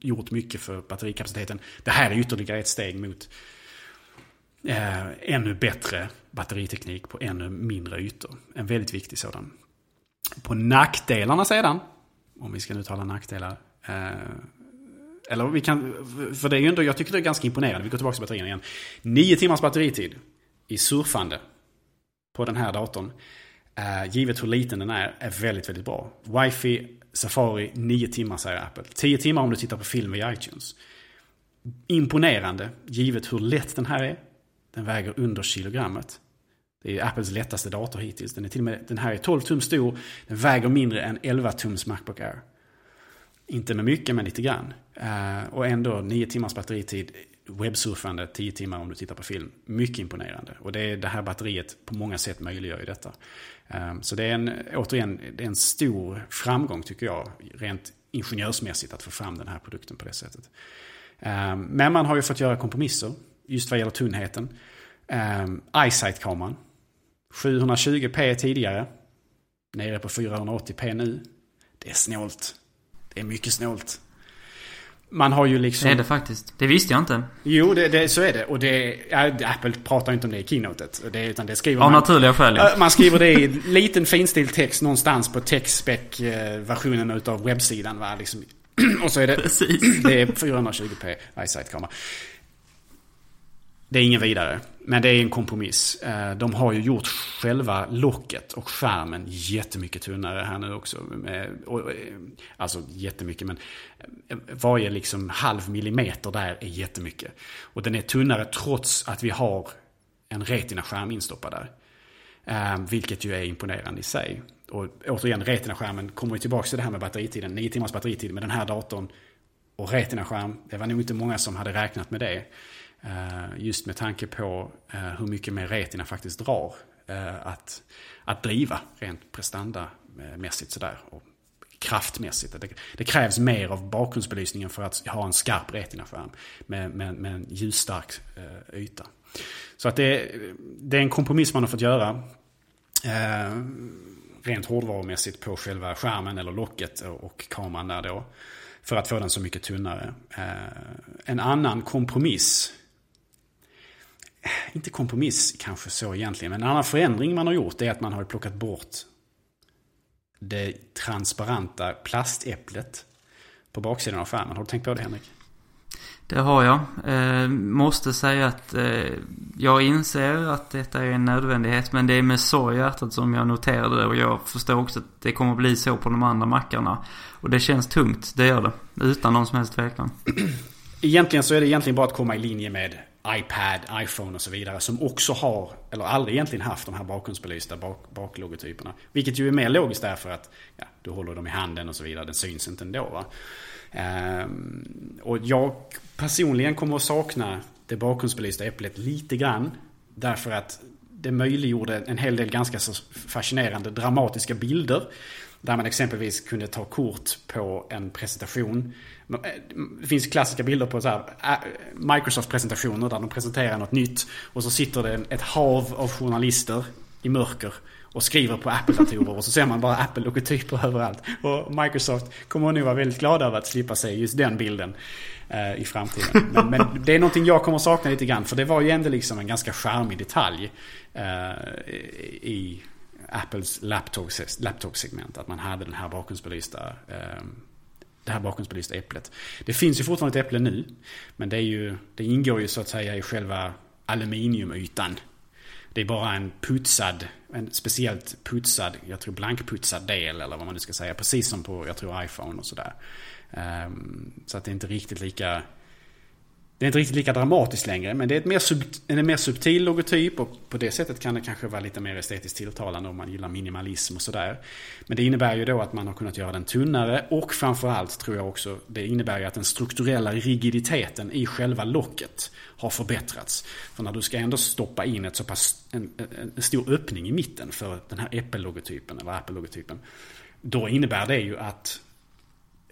gjort mycket för batterikapaciteten. Det här är ytterligare ett steg mot eh, ännu bättre batteriteknik på ännu mindre ytor. En väldigt viktig sådan. På nackdelarna sedan, om vi ska nu tala nackdelar. Eh, eller vi kan, för det är ju ändå, jag tycker det är ganska imponerande. Vi går tillbaka till batterierna igen. Nio timmars batteritid i surfande på den här datorn. Eh, givet hur liten den är, är väldigt, väldigt bra. Wifi, Safari, nio timmar säger Apple. Tio timmar om du tittar på film via iTunes. Imponerande, givet hur lätt den här är. Den väger under kilogrammet. Det är Apples lättaste dator hittills. Den, är till och med, den här är 12 tum stor. Den väger mindre än 11 tums Macbook Air. Inte med mycket, men lite grann. Eh, och ändå 9 timmars batteritid. Webbsurfande 10 timmar om du tittar på film. Mycket imponerande. Och det, det här batteriet på många sätt möjliggör ju detta. Ehm, så det är en, återigen, det är en stor framgång tycker jag. Rent ingenjörsmässigt att få fram den här produkten på det sättet. Ehm, men man har ju fått göra kompromisser. Just vad gäller tunnheten. Ehm, eyesight-kameran, 720p tidigare. Nere på 480p nu. Det är snålt. Det är mycket snålt. Man har ju liksom... Det är det faktiskt. Det visste jag inte. Jo, det, det, så är det. Och det, Apple pratar inte om det i keynotet. Det, utan det skriver Av man... naturliga skäl. Ja, Man skriver det i liten finstilt text någonstans på TechSpec-versionen utav webbsidan. Va? Liksom. Och så är det... Precis. Det är 420p iSight-kamera. Det är ingen vidare. Men det är en kompromiss. Eh, de har ju gjort själva locket och skärmen jättemycket tunnare här nu också. Eh, eh, alltså jättemycket men varje liksom halv millimeter där är jättemycket. Och den är tunnare trots att vi har en Retina-skärm instoppad där. Vilket ju är imponerande i sig. Och återigen, Retina-skärmen kommer ju tillbaka till det här med batteritiden. 9 timmars batteritid med den här datorn och Retina-skärm. Det var nog inte många som hade räknat med det. Eh, just med tanke på eh, hur mycket mer Retina faktiskt drar eh, att, att driva rent prestandamässigt sådär. Och kraftmässigt. Det, det krävs mer av bakgrundsbelysningen för att ha en skarp retinaskärm. med, med, med en ljusstark yta. Så att det, det är en kompromiss man har fått göra. Eh, rent hårdvarumässigt på själva skärmen eller locket och kameran där då. För att få den så mycket tunnare. Eh, en annan kompromiss. Inte kompromiss kanske så egentligen. Men en annan förändring man har gjort är att man har plockat bort det transparenta plastäpplet på baksidan av skärmen. Har du tänkt på det Henrik? Det har jag. Eh, måste säga att eh, jag inser att detta är en nödvändighet. Men det är med sorg i hjärtat som jag noterade det. Och jag förstår också att det kommer att bli så på de andra mackarna. Och det känns tungt, det gör det. Utan någon som helst tvekan. Egentligen så är det egentligen bara att komma i linje med iPad, iPhone och så vidare. Som också har, eller aldrig egentligen haft de här bakgrundsbelysta bak, baklogotyperna. Vilket ju är mer logiskt därför att ja, du håller dem i handen och så vidare. Den syns inte ändå. Va? Ehm, och jag personligen kommer att sakna det bakgrundsbelysta äpplet lite grann. Därför att det möjliggjorde en hel del ganska fascinerande dramatiska bilder. Där man exempelvis kunde ta kort på en presentation. Det finns klassiska bilder på så här, Microsoft-presentationer där de presenterar något nytt. Och så sitter det ett hav av journalister i mörker och skriver på Apple-datorer och så ser man bara Apple-logotyper överallt. Och Microsoft kommer nog vara väldigt glada över att slippa se just den bilden eh, i framtiden. Men, men, det är någonting jag kommer sakna lite grann för det var ju ändå liksom en ganska charmig detalj eh, i Apples laptop-segment. Att man hade den här bakgrundsbelysta eh, det här bakgrundsbelysta äpplet. Det finns ju fortfarande ett äpple nu. Men det, är ju, det ingår ju så att säga i själva aluminiumytan det är bara en putsad, en speciellt putsad, jag tror blankputsad del eller vad man nu ska säga. Precis som på, jag tror iPhone och sådär. Um, så att det är inte riktigt lika det är inte riktigt lika dramatiskt längre, men det är ett mer sub, en mer subtil logotyp och på det sättet kan det kanske vara lite mer estetiskt tilltalande om man gillar minimalism och sådär. Men det innebär ju då att man har kunnat göra den tunnare och framförallt tror jag också det innebär ju att den strukturella rigiditeten i själva locket har förbättrats. För när du ska ändå stoppa in ett så pass, en, en stor öppning i mitten för den här Apple-logotypen eller Apple-logotypen. Då innebär det ju att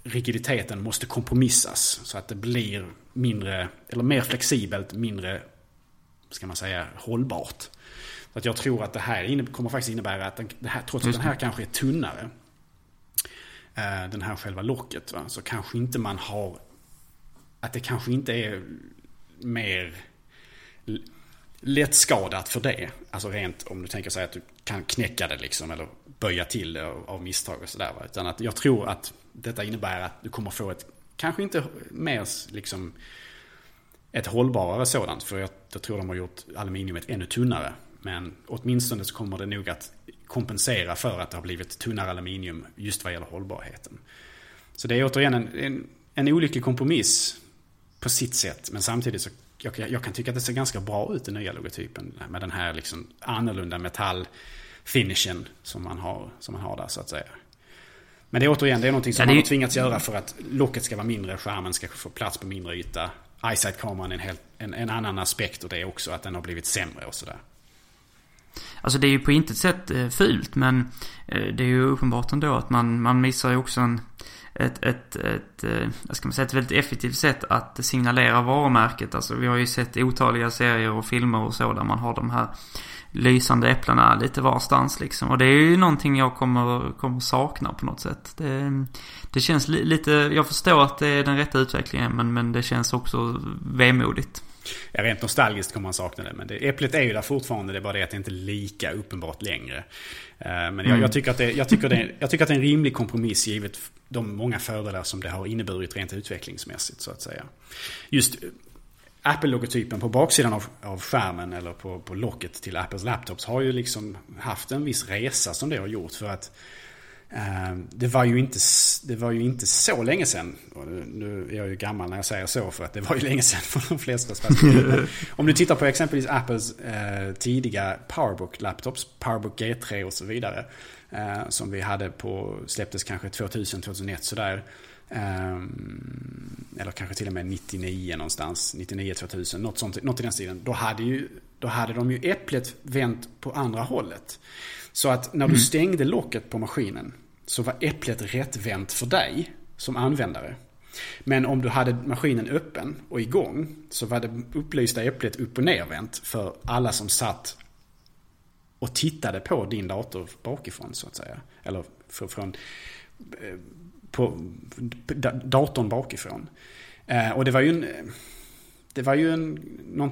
rigiditeten måste kompromissas så att det blir mindre, eller mer flexibelt, mindre, ska man säga, hållbart. Så att jag tror att det här kommer faktiskt innebära att den, det här, trots att den här kanske är tunnare, eh, den här själva locket, va, så kanske inte man har, att det kanske inte är mer lättskadat för det. Alltså rent om du tänker sig att du kan knäcka det liksom eller böja till det av misstag och sådär. Utan att jag tror att detta innebär att du kommer få ett, kanske inte mer liksom ett hållbarare sådant. För jag, jag tror de har gjort aluminiumet ännu tunnare. Men åtminstone så kommer det nog att kompensera för att det har blivit tunnare aluminium just vad gäller hållbarheten. Så det är återigen en, en, en olycklig kompromiss på sitt sätt. Men samtidigt så jag, jag kan tycka att det ser ganska bra ut den nya logotypen. Med den här liksom annorlunda metallfinishen som man har, som man har där så att säga. Men det är återigen, det är någonting som ja, det... man har tvingats göra för att locket ska vara mindre, skärmen ska få plats på mindre yta. Eyesight-kameran är en, en, en annan aspekt och det är också att den har blivit sämre och sådär. Alltså det är ju på intet sätt eh, fult men eh, det är ju uppenbart ändå att man, man missar ju också en, ett, ett, ett, eh, vad ska man säga, ett väldigt effektivt sätt att signalera varumärket. Alltså vi har ju sett otaliga serier och filmer och så där man har de här lysande äpplena lite varstans liksom. Och det är ju någonting jag kommer, kommer sakna på något sätt. Det, det känns li, lite, jag förstår att det är den rätta utvecklingen men, men det känns också vemodigt. Ja, rent nostalgiskt kommer man sakna det. Men det, äpplet är ju där fortfarande. Det är bara det att det inte är lika uppenbart längre. Eh, men jag, mm. jag, tycker att det, jag, tycker det, jag tycker att det är en rimlig kompromiss givet de många fördelar som det har inneburit rent utvecklingsmässigt så att säga. Just Apple-logotypen på baksidan av, av skärmen eller på, på locket till Apples laptops har ju liksom haft en viss resa som det har gjort. För att eh, det, var ju inte, det var ju inte så länge sedan. nu är jag ju gammal när jag säger så för att det var ju länge sedan för de flesta. Om du tittar på exempelvis Apples eh, tidiga Powerbook-laptops, Powerbook G3 och så vidare. Eh, som vi hade på, släpptes kanske 2000, 2001 sådär. Um, eller kanske till och med 99 någonstans. 99, 2000, något, sånt, något i den stilen. Då hade, ju, då hade de ju äpplet vänt på andra hållet. Så att när du mm. stängde locket på maskinen så var äpplet rättvänt för dig som användare. Men om du hade maskinen öppen och igång så var det upplysta äpplet upp och nervänt för alla som satt och tittade på din dator bakifrån så att säga. Eller från eh, på datorn bakifrån. Eh, och det var ju en, det var ju en,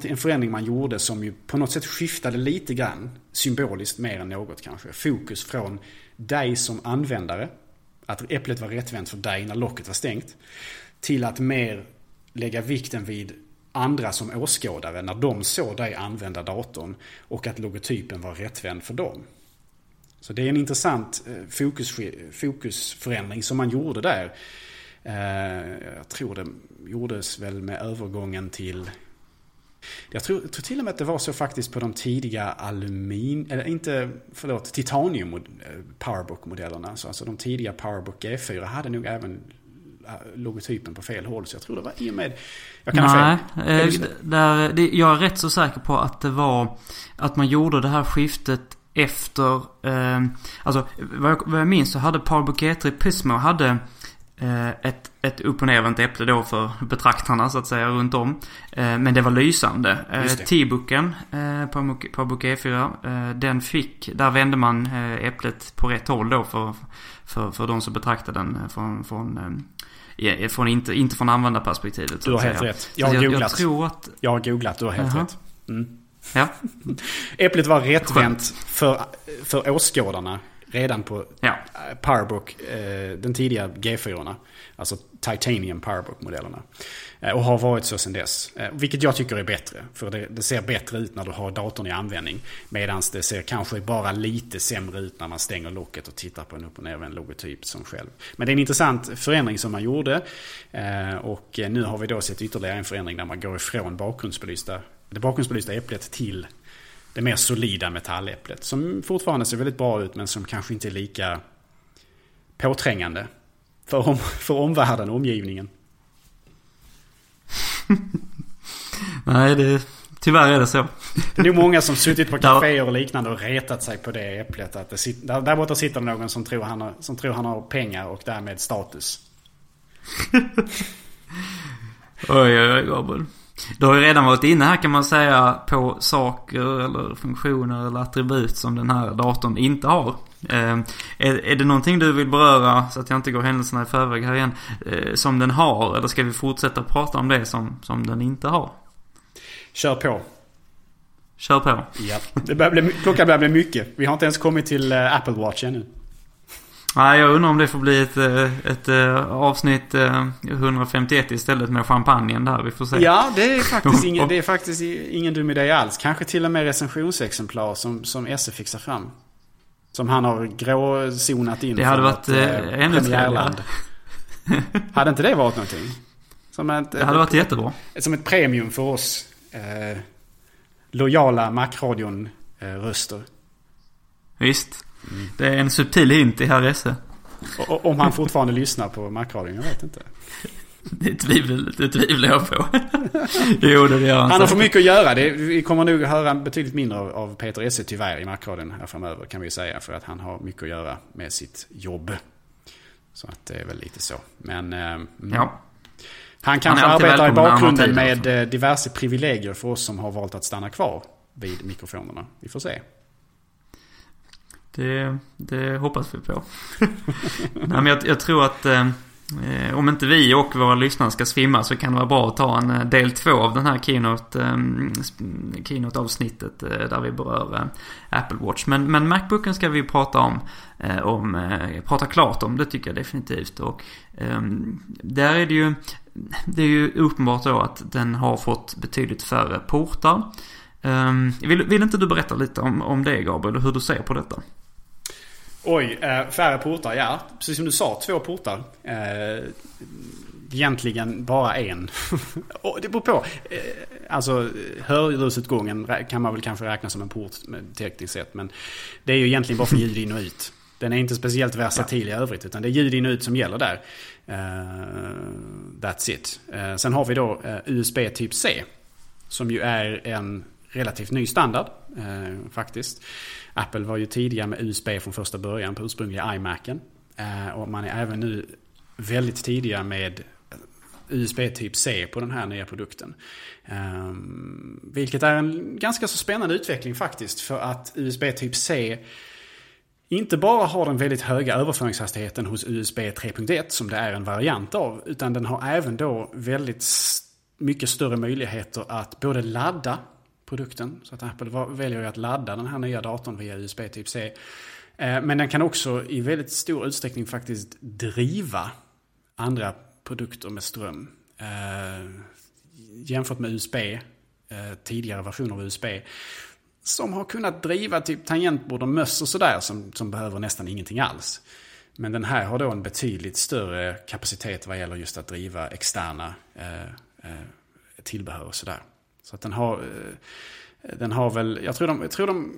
en förändring man gjorde som ju på något sätt skiftade lite grann, symboliskt mer än något kanske, fokus från dig som användare, att äpplet var rättvänt för dig när locket var stängt, till att mer lägga vikten vid andra som åskådare när de såg dig använda datorn och att logotypen var rättvänd för dem. Så det är en intressant eh, fokus, fokusförändring som man gjorde där. Eh, jag tror det gjordes väl med övergången till jag tror, tror till och med att det var så faktiskt på de tidiga aluminium, eller inte, förlåt, titanium eh, powerbook-modellerna. Alltså de tidiga powerbook G4 hade nog även logotypen på fel håll. Så jag tror det var i och med... Jag kan Nej, ha fel. Där, det, jag är rätt så säker på att det var att man gjorde det här skiftet efter, eh, alltså vad jag, vad jag minns så hade Paul Buketri Pismo hade eh, ett, ett upp och nervänt äpple då för betraktarna så att säga runt om. Eh, men det var lysande. Eh, T-booken eh, på, på Book E4, eh, den fick, där vände man eh, äpplet på rätt håll då för, för, för de som betraktade den från, från eh, från inte, inte från användarperspektivet. Du har helt rätt. Jag har, jag, googlat. Jag, tror att... jag har googlat, du har helt uh -huh. rätt. Mm. Ja. Äpplet var rättvänt för, för åskådarna redan på ja. Powerbook, eh, den tidiga G4. Alltså Titanium Powerbook-modellerna. Eh, och har varit så sedan dess. Eh, vilket jag tycker är bättre. För det, det ser bättre ut när du har datorn i användning. Medan det ser kanske bara lite sämre ut när man stänger locket och tittar på en upp och nervänd logotyp som själv. Men det är en intressant förändring som man gjorde. Och nu har vi då sett ytterligare en förändring där man går ifrån bakgrundsbelysta det bakgrundsbelysta äpplet till det mer solida metalläpplet. Som fortfarande ser väldigt bra ut men som kanske inte är lika påträngande för, om, för omvärlden, omgivningen. Nej, det, tyvärr är det så. Det är nog många som suttit på kaféer och liknande och retat sig på det äpplet. Att det, där, där borta sitter någon som tror, han har, som tror han har pengar och därmed status. oj, oj, oj, Gabriel. Du har ju redan varit inne här kan man säga på saker eller funktioner eller attribut som den här datorn inte har. Eh, är, är det någonting du vill beröra, så att jag inte går händelserna i förväg här igen, eh, som den har? Eller ska vi fortsätta prata om det som, som den inte har? Kör på. Kör på. Ja, det börjar bli, klockan börjar bli mycket. Vi har inte ens kommit till uh, Apple Watch ännu. Nej, jag undrar om det får bli ett, eh, ett, ett eh, avsnitt 151 eh, istället med champagnen där. Vi får se. Ja, det är faktiskt, ingen, det är faktiskt ingen dum idé alls. Kanske till och med recensionsexemplar som, som Esse fixar fram. Som han har gråzonat in. Det hade varit eh, ännu trevligare. hade inte det varit någonting? Som ett, det hade varit jättebra. Som ett premium för oss eh, lojala Macradion-röster. Visst. Det är en subtil hint i herr Esse. Om han fortfarande lyssnar på Macradion, jag vet inte. Det tvivlar, det tvivlar jag på. jo, det gör han. Han har för mycket att göra. Det, vi kommer nog höra betydligt mindre av Peter Esse tyvärr i Macradion här framöver kan vi säga. För att han har mycket att göra med sitt jobb. Så att det är väl lite så. Men... Eh, ja. Han kanske han arbetar i bakgrunden med diverse privilegier för oss som har valt att stanna kvar vid mikrofonerna. Vi får se. Det, det hoppas vi på. Nej, men jag, jag tror att eh, eh, om inte vi och våra lyssnare ska svimma så kan det vara bra att ta en eh, del två av den här Keynote, eh, Keynote-avsnittet eh, där vi berör eh, Apple Watch. Men, men Macbooken ska vi prata om, eh, om eh, prata klart om, det tycker jag definitivt. Och ehm, där är det ju, det är ju uppenbart då att den har fått betydligt färre portar. Um, vill, vill inte du berätta lite om, om det Gabriel, och hur du ser på detta? Oj, eh, färre portar, ja. Precis som du sa, två portar. Eh, egentligen bara en. det beror på. Eh, alltså hörlursutgången kan man väl kanske räkna som en port tekniskt sett. Men det är ju egentligen bara för ljud in och ut. Den är inte speciellt versatil ja. i övrigt. Utan det är ljud in och ut som gäller där. that's it. sen har vi då USB typ C. Som ju är en relativt ny standard faktiskt. Apple var ju tidiga med USB från första början på ursprungliga iMacen. Eh, och man är även nu väldigt tidiga med USB typ C på den här nya produkten. Ehm, vilket är en ganska så spännande utveckling faktiskt. För att USB typ C inte bara har den väldigt höga överföringshastigheten hos USB 3.1 som det är en variant av. Utan den har även då väldigt mycket större möjligheter att både ladda produkten. Så att Apple väljer att ladda den här nya datorn via USB typ C. Eh, men den kan också i väldigt stor utsträckning faktiskt driva andra produkter med ström. Eh, jämfört med USB, eh, tidigare versioner av USB. Som har kunnat driva typ tangentbord och möss och sådär som, som behöver nästan ingenting alls. Men den här har då en betydligt större kapacitet vad gäller just att driva externa eh, eh, tillbehör och sådär. Så att den har, eh, den har väl, jag tror de, jag tror de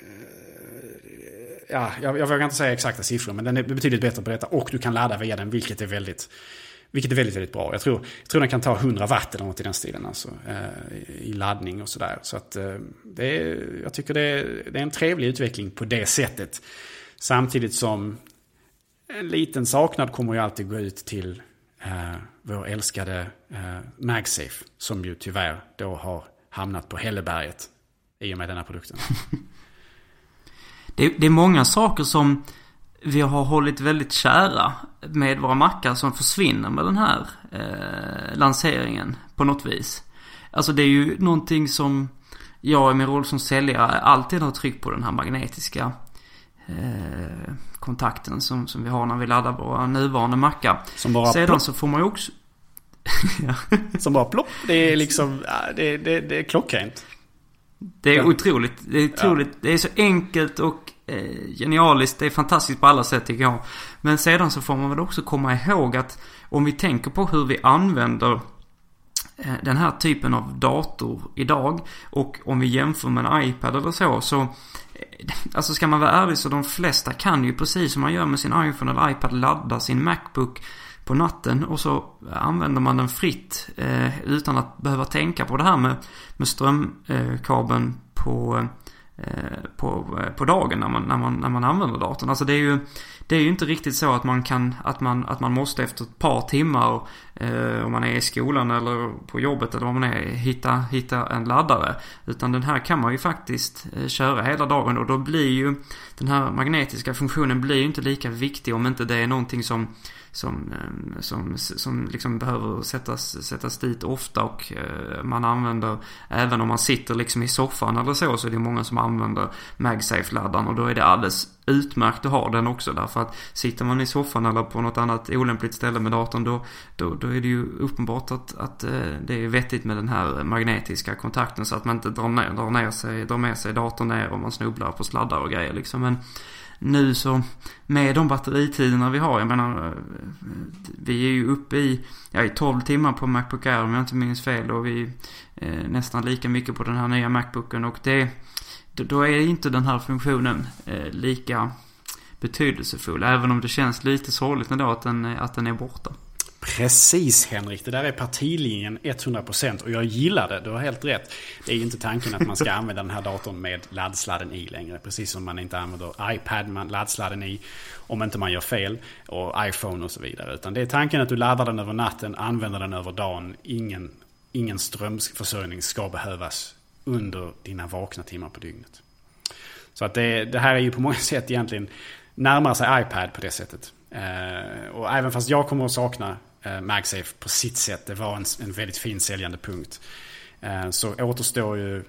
eh, ja, jag, jag vågar inte säga exakta siffror, men den är betydligt bättre på detta. Och du kan ladda via den, vilket är väldigt, vilket är väldigt, väldigt bra. Jag tror, jag tror den kan ta 100 watt eller något i den stilen, alltså, eh, i laddning och sådär. Så att det är, jag tycker det är, det är en trevlig utveckling på det sättet. Samtidigt som en liten saknad kommer ju alltid gå ut till eh, vår älskade eh, MagSafe. Som ju tyvärr då har hamnat på hälleberget i och med denna produkten. det, det är många saker som vi har hållit väldigt kära med våra mackar som försvinner med den här eh, lanseringen på något vis. Alltså det är ju någonting som jag i min roll som säljare alltid har tryckt på den här magnetiska kontakten som, som vi har när vi laddar våra nuvarande mackar. Som bara Sedan plopp. så får man ju också... Som bara plopp. Det är liksom, det, det, det är klockrent. Det är ja. otroligt. Det är otroligt. Ja. Det är så enkelt och eh, genialiskt. Det är fantastiskt på alla sätt tycker jag. Men sedan så får man väl också komma ihåg att om vi tänker på hur vi använder eh, den här typen av dator idag och om vi jämför med en iPad eller så så eh, Alltså ska man vara ärlig så de flesta kan ju precis som man gör med sin iPhone eller iPad ladda sin Macbook på natten och så använder man den fritt eh, utan att behöva tänka på det här med, med strömkabeln eh, på, eh, på, eh, på dagen när man, när, man, när man använder datorn. Alltså det är ju det är ju inte riktigt så att man kan, att man, att man måste efter ett par timmar eh, om man är i skolan eller på jobbet eller vad man är, hitta, hitta en laddare. Utan den här kan man ju faktiskt eh, köra hela dagen och då blir ju den här magnetiska funktionen blir ju inte lika viktig om inte det är någonting som som, ehm, som, som liksom behöver sättas, sättas dit ofta och eh, man använder, även om man sitter liksom i soffan eller så, så är det många som använder MagSafe-laddaren och då är det alldeles utmärkt att ha den också därför att sitter man i soffan eller på något annat olämpligt ställe med datorn då, då, då är det ju uppenbart att, att eh, det är vettigt med den här magnetiska kontakten så att man inte drar, ner, drar, ner sig, drar med sig datorn ner och man snubblar på sladdar och grejer liksom. Men nu så med de batteritiderna vi har, jag menar eh, vi är ju uppe i, ja, i 12 timmar på Macbook Air om jag inte minns fel och vi eh, nästan lika mycket på den här nya Macbooken och det då är inte den här funktionen eh, lika betydelsefull. Även om det känns lite sorgligt ändå att den, att den är borta. Precis Henrik, det där är partilinjen 100% och jag gillar det, du har helt rätt. Det är inte tanken att man ska använda den här datorn med laddsladden i längre. Precis som man inte använder iPad med laddsladden i om inte man gör fel. Och iPhone och så vidare. Utan det är tanken att du laddar den över natten, använder den över dagen. Ingen, ingen strömförsörjning ska behövas under dina vakna timmar på dygnet. Så att det, det här är ju på många sätt egentligen närmare sig iPad på det sättet. Eh, och även fast jag kommer att sakna Eh, MagSafe på sitt sätt, det var en, en väldigt fin säljande punkt. Eh, så återstår ju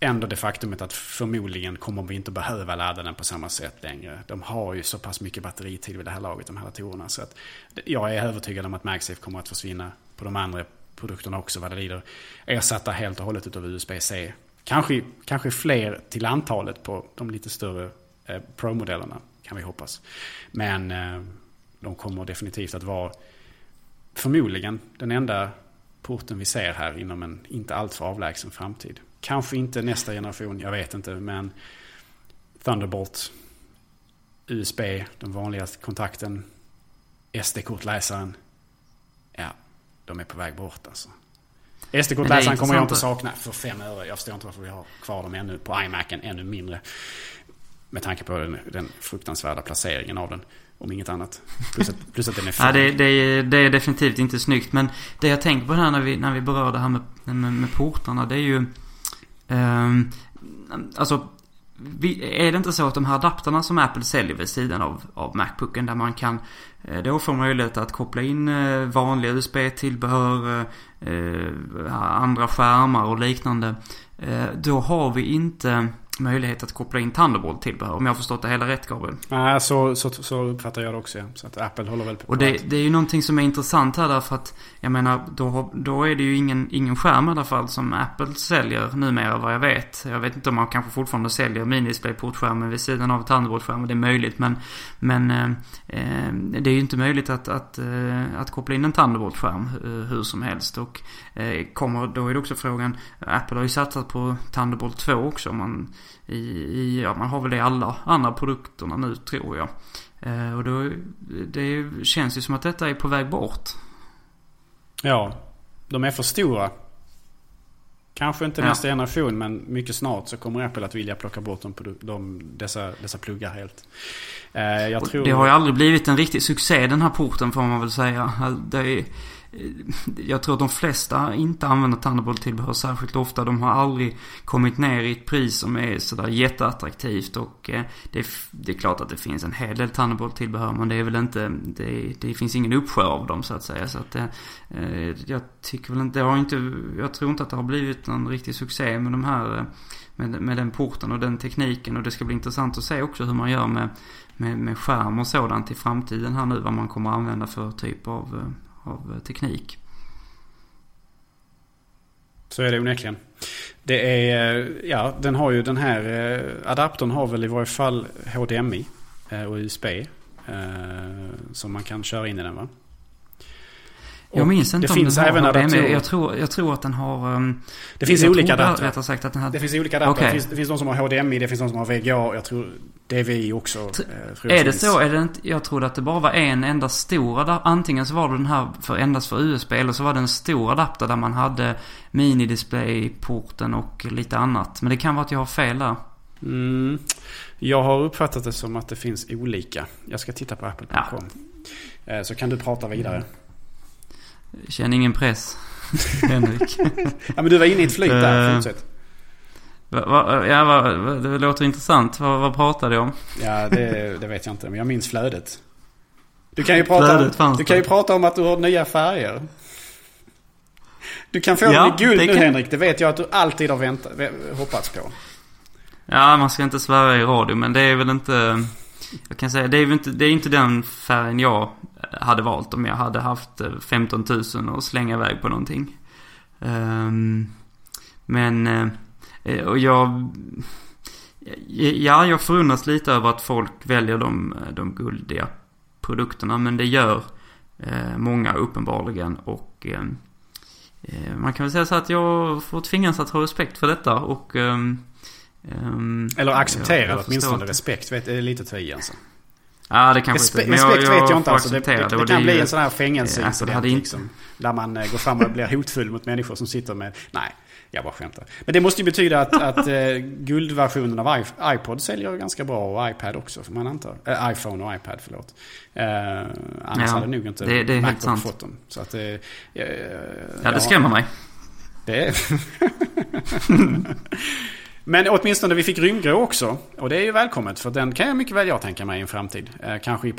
ändå det faktumet att förmodligen kommer vi inte behöva ladda den på samma sätt längre. De har ju så pass mycket batteritid vid det här laget, de här datorerna. Så att jag är övertygad om att MagSafe kommer att försvinna på de andra produkterna också vad det lider. Ersatta helt och hållet utav USB-C. Kanske, kanske fler till antalet på de lite större eh, Pro-modellerna, kan vi hoppas. Men eh, de kommer definitivt att vara förmodligen den enda porten vi ser här inom en inte alltför avlägsen framtid. Kanske inte nästa generation, jag vet inte, men Thunderbolt, USB, den vanligaste kontakten, SD-kortläsaren. Ja, de är på väg bort alltså. SD-kortläsaren kommer jag inte sakna för fem öre. Jag förstår inte varför vi har kvar dem ännu på iMacen, ännu mindre. Med tanke på den, den fruktansvärda placeringen av den. Om inget annat. Plus att, plus att den är Ja, det, det, är, det är definitivt inte snyggt. Men det jag tänker på här när vi, när vi berör det här med, med, med portarna. Det är ju... Um, alltså, vi, är det inte så att de här adapterna som Apple säljer vid sidan av, av Macbooken där man kan eh, då få möjlighet att koppla in eh, vanliga USB-tillbehör, eh, andra skärmar och liknande. Då har vi inte möjlighet att koppla in Thunderbolt-tillbehör. Om jag har förstått det hela rätt Gabriel. Nej, så, så, så uppfattar jag det också. Ja. Så att Apple håller väl på Och det, det är ju någonting som är intressant här därför att jag menar då, då är det ju ingen, ingen skärm i alla fall som Apple säljer numera vad jag vet. Jag vet inte om man kanske fortfarande säljer mini-display-portskärmen vid sidan av Thunderbolt-skärmen. Det är möjligt men, men eh, eh, det är ju inte möjligt att, att, eh, att koppla in en Thunderbolt-skärm eh, hur som helst. Och kommer, då är det också frågan, Apple har ju satsat på Thunderbolt 2 också. Man, i, i, ja, man har väl det i alla andra produkterna nu tror jag. Eh, och då, det känns ju som att detta är på väg bort. Ja, de är för stora. Kanske inte ja. nästa generation men mycket snart så kommer Apple att vilja plocka bort de, de, dessa, dessa pluggar helt. Eh, jag tror... Det har ju aldrig blivit en riktig succé den här porten får man väl säga. Det är, Eh, jag tror att de flesta inte använder Thunderbolt-tillbehör särskilt ofta. De har aldrig kommit ner i ett pris som är sådär jätteattraktivt. Och eh, det är, det är klart att det finns en hel del Thunderbolt-tillbehör. Men det är väl inte, det, det finns ingen uppsjö av dem så att säga. Så att eh, jag tycker väl inte, det har inte, jag tror inte att det har blivit någon riktig succé med de här med, med den porten och den tekniken. Och det ska bli intressant att se också hur man gör med, med, med skärm och sådant i framtiden här nu. Vad man kommer att använda för typ av av eh, teknik. Så är det onekligen. Det är, eh, ja den har ju den här eh, adaptern har väl i varje fall HDMI och USB. Som man kan köra in i den va? Jag minns inte det om finns den har även adaptorer. Jag tror, jag tror att den har... Um, det finns olika adaptrar. sagt att den har... Det finns olika adaptrar. Okay. Det, finns, det finns de som har HDMI, det finns de som har VGA. Jag tror DVI också. T eh, är det så? Är det inte, jag trodde att det bara var en enda stor adapter. Antingen så var det den här för, endast för USB eller så var det en stor adapter där man hade minidisplay-porten och lite annat. Men det kan vara att jag har fel där. Mm. Jag har uppfattat det som att det finns olika. Jag ska titta på apple.com. Ja. Eh, så kan du prata vidare. Mm. Känner ingen press, Henrik. ja men du var inne i ett flyt där, eh, fortsätt. Va, va, ja, va, det låter intressant. Vad, pratade du om? Ja, det, det, vet jag inte. Men jag minns flödet. Du kan ju prata, om, du kan ju prata om att du har nya färger. Du kan få ja, dem i guld nu kan... Henrik. Det vet jag att du alltid har väntat, hoppats på. Ja, man ska inte svära i radio. Men det är väl inte... Jag kan säga, det är, inte, det är inte den färgen jag hade valt om jag hade haft 15 eh, 000 att slänga iväg på någonting. Um, men, uh, och jag... Ja, jag förundras lite över att folk väljer de, de guldiga produkterna. Men det gör många uppenbarligen. Och uh, man kan väl säga så att jag får tvingas att ha respekt för detta. Och Um, Eller acceptera åtminstone respekt. Vet, är lite att ta i alltså. Ja, det kanske Respe inte. Men respekt jag, jag vet jag inte. Alltså. Det, det, det, det kan bli en sån här fängelseincident. Alltså, liksom, där man eh, går fram och blir hotfull mot människor som sitter med... Nej, jag bara skämtar. Men det måste ju betyda att, att uh, guldversionen av iPod säljer ganska bra och iPad också. Får man anta. Äh, iPhone och iPad, förlåt. Uh, annars ja, hade nog inte det, det är sant. fått dem. Så att, uh, ja, det skrämmer mig. Det. Men åtminstone vi fick rymdgrå också. Och det är ju välkommet för den kan jag mycket väl jag tänka mig i en framtid. Eh, kanske i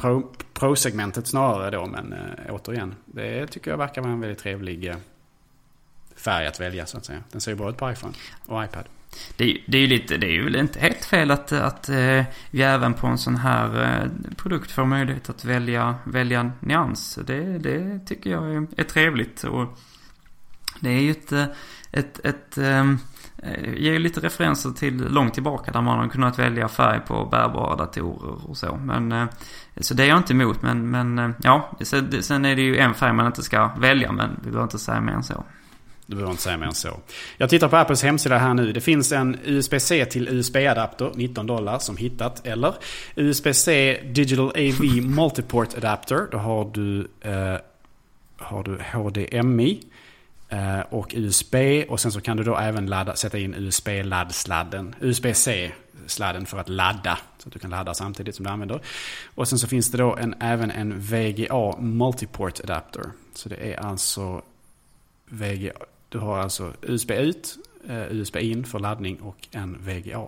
pro-segmentet pro snarare då men eh, återigen. Det tycker jag verkar vara en väldigt trevlig eh, färg att välja så att säga. Den ser ju bra ut på iPhone och iPad. Det är, det är ju lite, det är ju väl inte helt fel att, att eh, vi även på en sån här eh, produkt får möjlighet att välja, välja nyans. Det, det tycker jag är, är trevligt. Och det är ju ett, eh, ett, ett, ett Eh, ger lite referenser till långt tillbaka där man har kunnat välja färg på bärbara datorer och så. Men, eh, så det är jag inte emot. Men, men eh, ja, sen är det ju en färg man inte ska välja. Men vi behöver inte säga mer än så. Du behöver inte säga mer än så. Jag tittar på Apples hemsida här nu. Det finns en USB-C till USB-adapter, 19 dollar, som hittat. Eller USB-C Digital AV Multiport Adapter. Då har du, eh, har du HDMI. Eh, och USB och sen så kan du då även ladda, sätta in USB-laddsladden. USB-C sladden för att ladda. Så att du kan ladda samtidigt som du använder. Och sen så finns det då en, även en VGA Multiport Adapter. Så det är alltså VGA. Du har alltså USB ut, USB in för laddning och en VGA.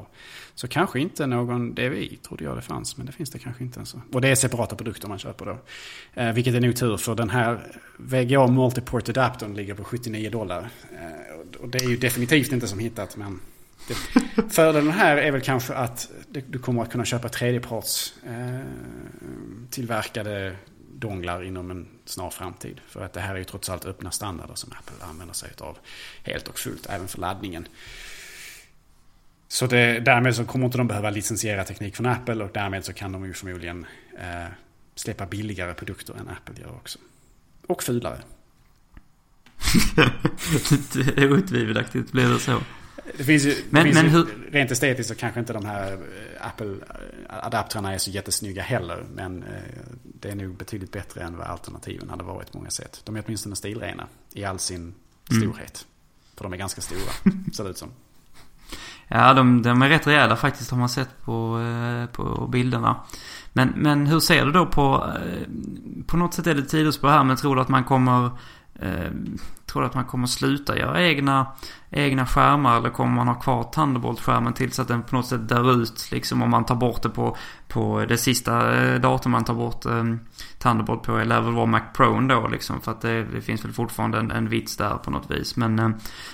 Så kanske inte någon DVI trodde jag det fanns, men det finns det kanske inte. Alltså. Och det är separata produkter man köper då. Eh, vilket är nog tur för den här VGA Multiport Adaptern ligger på 79 dollar. Eh, och det är ju definitivt inte som hittat, men det, fördelen här är väl kanske att du kommer att kunna köpa tredjeparts eh, tillverkade donglar inom en snar framtid. För att det här är ju trots allt öppna standarder som Apple använder sig av helt och fullt, även för laddningen. Så det, därmed så kommer inte de behöva licensiera teknik från Apple och därmed så kan de ju förmodligen eh, släppa billigare produkter än Apple gör också. Och fulare. Otvivelaktigt blir det så. Det finns ju, men, det finns men ju, hur... rent estetiskt så kanske inte de här eh, Apple-adaptrarna är så jättesnygga heller. Men eh, det är nog betydligt bättre än vad alternativen hade varit på många sätt. De är åtminstone stilrena i all sin mm. storhet. Mm. För de är ganska stora, ser det ut som. Ja, de, de är rätt rejäla faktiskt har man sett på, eh, på bilderna. Men, men hur ser du då på... På något sätt är det tidsspår här, men tror du att man kommer... Tror du att man kommer sluta göra egna egna skärmar eller kommer man ha kvar Thunderbolt-skärmen tills att den på något sätt dör ut liksom om man tar bort det på, på det sista eh, datum man tar bort um, Thunderbolt på lär väl vara Mac Pro då liksom för att det, det, finns väl fortfarande en, en vits där på något vis. Men ehm,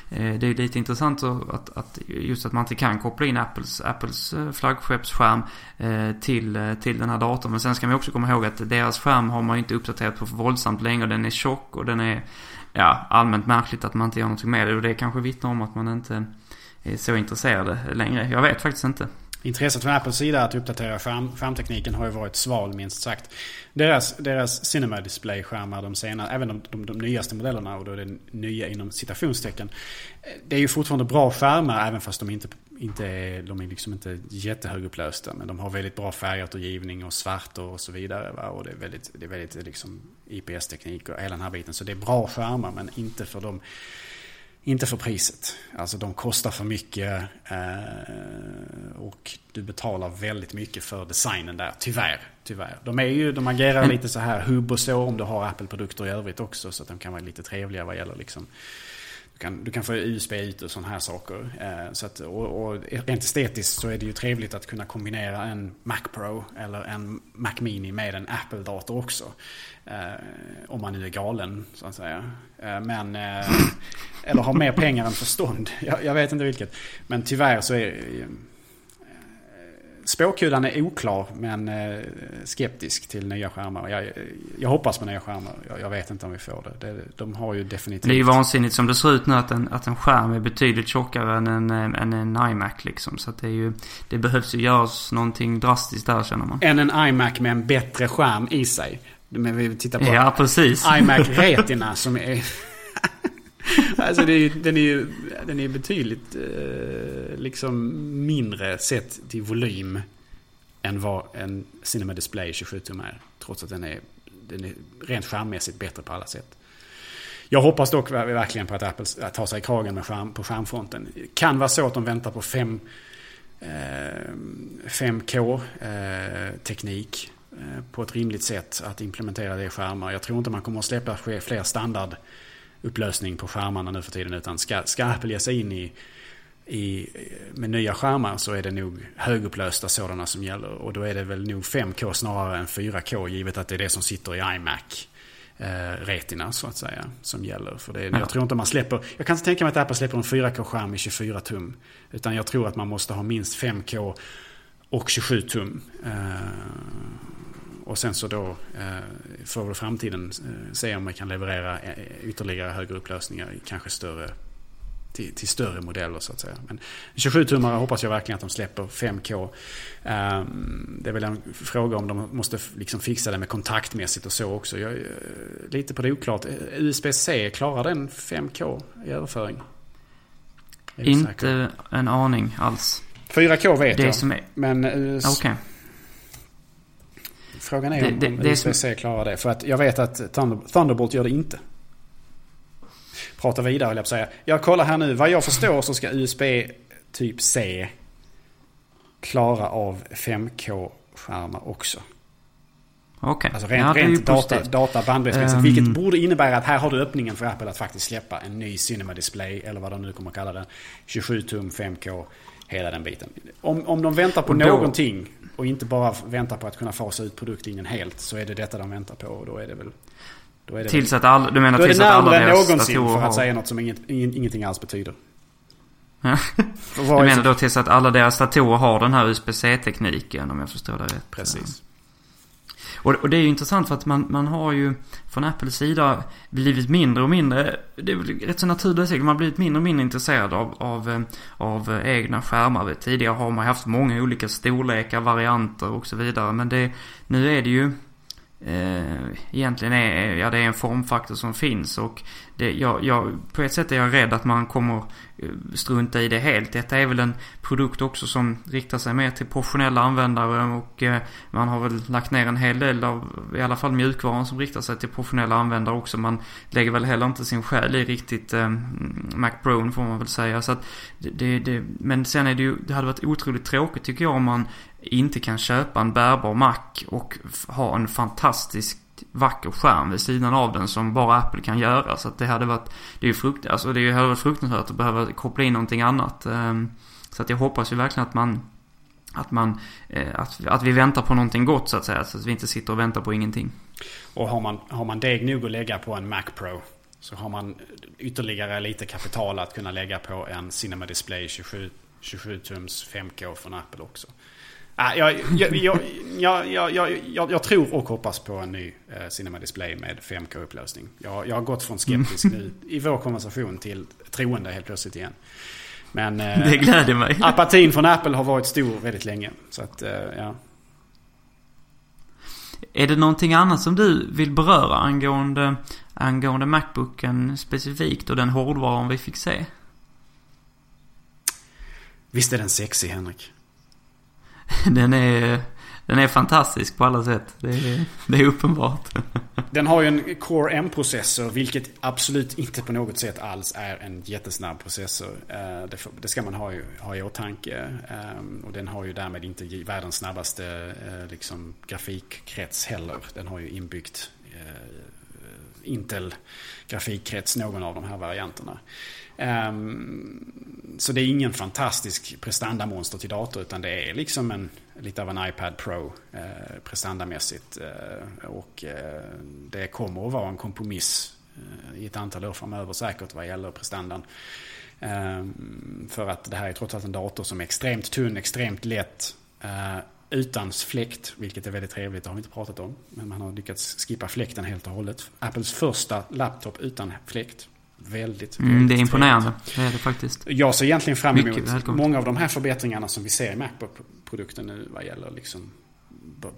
eh, det är lite intressant att, att, just att man inte kan koppla in Apples, Apples eh, flaggskeppsskärm eh, till, eh, till den här datorn. Men sen ska man också komma ihåg att deras skärm har man ju inte uppdaterat på för våldsamt länge den är tjock och den är ja, allmänt märkligt att man inte gör någonting med det. Och det kanske vittnar om att man inte är så intresserad längre. Jag vet faktiskt inte. Intresset från Apples sida att uppdatera skärm, skärmtekniken har ju varit sval minst sagt. Deras, deras Cinema Display-skärmar, de senare, även de, de, de nyaste modellerna och då det nya inom citationstecken. Det är ju fortfarande bra skärmar även fast de inte inte är, de är liksom inte jättehögupplösta. Men de har väldigt bra färgåtergivning och svart och så vidare. Va? Och det är väldigt, det är väldigt liksom IPS-teknik och hela den här biten. Så det är bra skärmar men inte för dem. Inte för priset. Alltså de kostar för mycket eh, och du betalar väldigt mycket för designen där. Tyvärr. tyvärr. De, är ju, de agerar lite så här hubb och så om du har Apple-produkter i övrigt också. Så att de kan vara lite trevliga vad gäller liksom kan, du kan få USB ut och sådana här saker. Eh, så att, och, och rent estetiskt så är det ju trevligt att kunna kombinera en Mac Pro eller en Mac Mini med en Apple-dator också. Eh, om man nu är galen så att säga. Eh, men, eh, eller har mer pengar än förstånd. Jag, jag, vet inte vilket. Men tyvärr så är Spåkulan är oklar men eh, skeptisk till nya skärmar. Jag, jag hoppas på nya skärmar. Jag, jag, vet inte om vi får det. det. De har ju definitivt... Det är ju vansinnigt som det ser ut nu att en, att en skärm är betydligt tjockare än en, eh, än en iMac liksom. Så att det är ju... Det behövs ju göras någonting drastiskt där känner man. Än en iMac med en bättre skärm i sig. Men vi tittar på ja, precis. iMac Retina som är... alltså det är, den är ju den är betydligt eh, liksom mindre sett till volym än vad en Cinema Display 27 tum är. Trots att den är, den är rent skärmmässigt bättre på alla sätt. Jag hoppas dock verkligen på att Apple tar sig i kragen med skärm, på skärmfronten. Det kan vara så att de väntar på 5, eh, 5K-teknik eh, eh, på ett rimligt sätt att implementera det i skärmar. Jag tror inte man kommer att släppa fler standard upplösning på skärmarna nu för tiden. Utan ska, ska Apple ge sig in i, i, med nya skärmar så är det nog högupplösta sådana som gäller. Och då är det väl nog 5K snarare än 4K givet att det är det som sitter i iMac. Eh, retina så att säga som gäller. För det, ja. Jag tror inte man släpper, jag kan inte tänka mig att Apple släpper en 4K-skärm i 24 tum. Utan jag tror att man måste ha minst 5K och 27 tum. Eh, och sen så då eh, får väl framtiden eh, se om man kan leverera eh, ytterligare högre upplösningar kanske större till, till, större modeller så att säga. Men 27-tummare hoppas jag verkligen att de släpper 5K. Um, ehm, det är väl en fråga om de måste liksom fixa det med kontaktmässigt och så också. Jag, lite på det oklart. USB-C, klarar den 5K i överföring? Inte en aning alls. 4K vet det jag. Som är... Men US... okay. Frågan är det, om, det, om USB-C klarar det. För att jag vet att Thunderbolt gör det inte. Prata vidare höll jag säga. Jag kollar här nu. Vad jag förstår så ska USB typ C klara av 5K-skärmar också. Okej. Okay. Alltså rent, ja, rent data, data. Um, vilket borde innebära att här har du öppningen för Apple att faktiskt släppa en ny Cinema Display. Eller vad de nu kommer att kalla den. 27 tum, 5K, hela den biten. Om, om de väntar på då, någonting och inte bara väntar på att kunna fasa ut produktlinjen helt. Så är det detta de väntar på och då är det väl... Då är det tills att alla, du menar tills att alla deras någonsin datorer för att säga något som inget, ingenting alls betyder. du menar då tills att alla deras datorer har den här USB-C-tekniken om jag förstår det rätt? Precis. Och, och, det är ju intressant för att man, man har ju från Apples sida blivit mindre och mindre, det är väl rätt så naturligt säkert, man har blivit mindre och mindre intresserad av, av, eh, av eh, egna skärmar. Tidigare har man haft många olika storlekar, varianter och så vidare. Men det, nu är det ju eh, egentligen är, ja, det är en formfaktor som finns. Och det, jag, jag, på ett sätt är jag rädd att man kommer eh, strunta i det helt. Detta är väl en produkt också som riktar sig mer till professionella användare och eh, man har väl lagt ner en hel del av i alla fall mjukvaran som riktar sig till professionella användare också. Man lägger väl heller inte sin själ i riktigt eh, Mac får man väl säga. Så att det, det, men sen är det ju, det hade varit otroligt tråkigt tycker jag om man inte kan köpa en bärbar Mac och ha en fantastisk vacker skärm vid sidan av den som bara Apple kan göra. Så att det hade varit, det är ju frukt, alltså det hade varit fruktansvärt att behöva koppla in någonting annat. Ehm, så att jag hoppas ju verkligen att man, att man, eh, att, att vi väntar på någonting gott så att säga. Så att vi inte sitter och väntar på ingenting. Och har man, har man deg nog att lägga på en Mac Pro så har man ytterligare lite kapital att kunna lägga på en Cinema Display 27, 27 tums 5K från Apple också. Ah, jag, jag, jag, jag, jag, tror och hoppas på en ny eh, Cinema Display med 5K-upplösning. Jag, jag har gått från skeptisk nu i vår konversation till troende helt plötsligt igen. Men eh, det gläder mig. apatin från Apple har varit stor väldigt länge. Så att, eh, ja. Är det någonting annat som du vill beröra angående, angående Macbooken specifikt och den hårdvaran vi fick se? Visst är den sexig Henrik? den är... Den är fantastisk på alla sätt. Det är, det är uppenbart. Den har ju en Core M-processor, vilket absolut inte på något sätt alls är en jättesnabb processor. Eh, det ska man ha, ha i åtanke. Ehm, och den har ju därmed inte världens snabbaste eh, liksom, grafikkrets heller. Den har ju inbyggt eh, Intel grafikkrets, någon av de här varianterna. Um, så det är ingen fantastisk prestandamonster till dator utan det är liksom en, lite av en iPad Pro eh, prestandamässigt. Eh, och eh, det kommer att vara en kompromiss eh, i ett antal år framöver säkert vad gäller prestandan. Ehm, för att det här är trots allt en dator som är extremt tunn, extremt lätt. Eh, Eh, utan fläkt, vilket är väldigt trevligt, det har vi inte pratat om. Men man har lyckats skippa fläkten helt och hållet. Apples första laptop utan fläkt. Väldigt, mm, Det är imponerande. Det är det faktiskt. Jag ser egentligen fram emot många av de här förbättringarna som vi ser i Macbook-produkten nu vad gäller liksom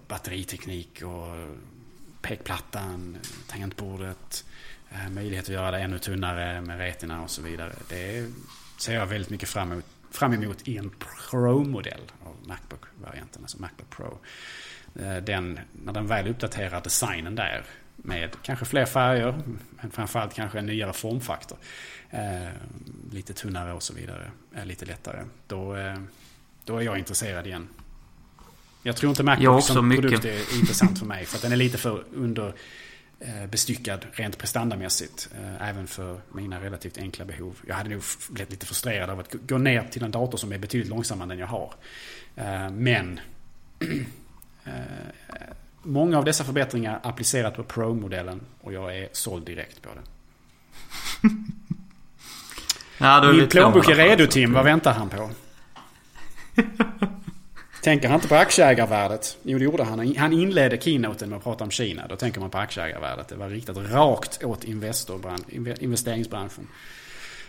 batteriteknik och pekplattan, tangentbordet, eh, möjlighet att göra det ännu tunnare med retina och så vidare. Det ser jag väldigt mycket fram emot, fram emot i en Pro-modell av Macbook-varianten, alltså Macbook Pro. Eh, den, när den väl uppdaterar designen där med kanske fler färger, men framförallt kanske en nyare formfaktor. Eh, lite tunnare och så vidare, eh, lite lättare. Då, eh, då är jag intresserad igen. Jag tror inte Macbook som mycket. produkt är intressant för mig. För att den är lite för under bestyckad rent prestandamässigt. Eh, även för mina relativt enkla behov. Jag hade nog blivit lite frustrerad av att gå ner till en dator som är betydligt långsammare än jag har. Eh, men Många av dessa förbättringar applicerat på Pro-modellen och jag är såld direkt på det. ja, Min plånbok är redo Tim, vad väntar han på? Tänker han inte på aktieägarvärdet? Jo, det gjorde han. Han inledde keynoten med att prata om Kina. Då tänker man på aktieägarvärdet. Det var riktat rakt åt investeringsbranschen.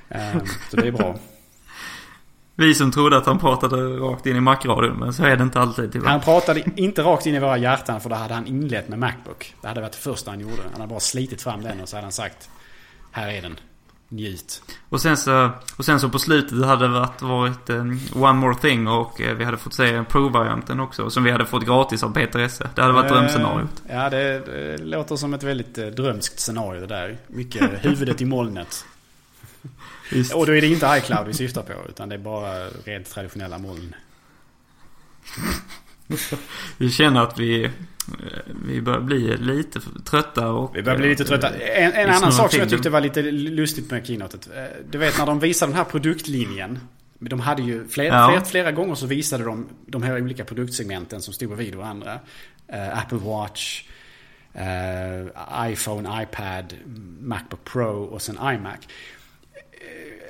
Um, så det är bra. Vi som trodde att han pratade rakt in i Mac-radion, men så är det inte alltid tyvärr. Han pratade inte rakt in i våra hjärtan för då hade han inlett med Macbook. Det hade varit det första han gjorde. Han hade bara slitit fram den och så hade han sagt Här är den. Njut. Och sen så, och sen så på slutet hade det varit, varit um, One More Thing och uh, vi hade fått se Pro-varianten också. Som vi hade fått gratis av Peter Esse. Det hade varit uh, drömscenariot. Ja, det, det, låter som ett väldigt uh, drömskt scenario det där. Mycket huvudet i molnet. Just. Och då är det inte iCloud vi syftar på utan det är bara rent traditionella moln. vi känner att vi, vi börjar bli lite trötta och... Vi börjar bli lite trötta. En, en annan sak som jag tyckte var lite lustigt med keynotet. Du vet när de visade den här produktlinjen. De hade ju flera, ja. flera, flera gånger så visade de de här olika produktsegmenten som stod bredvid varandra. Uh, Apple Watch, uh, iPhone, iPad, Macbook Pro och sen iMac.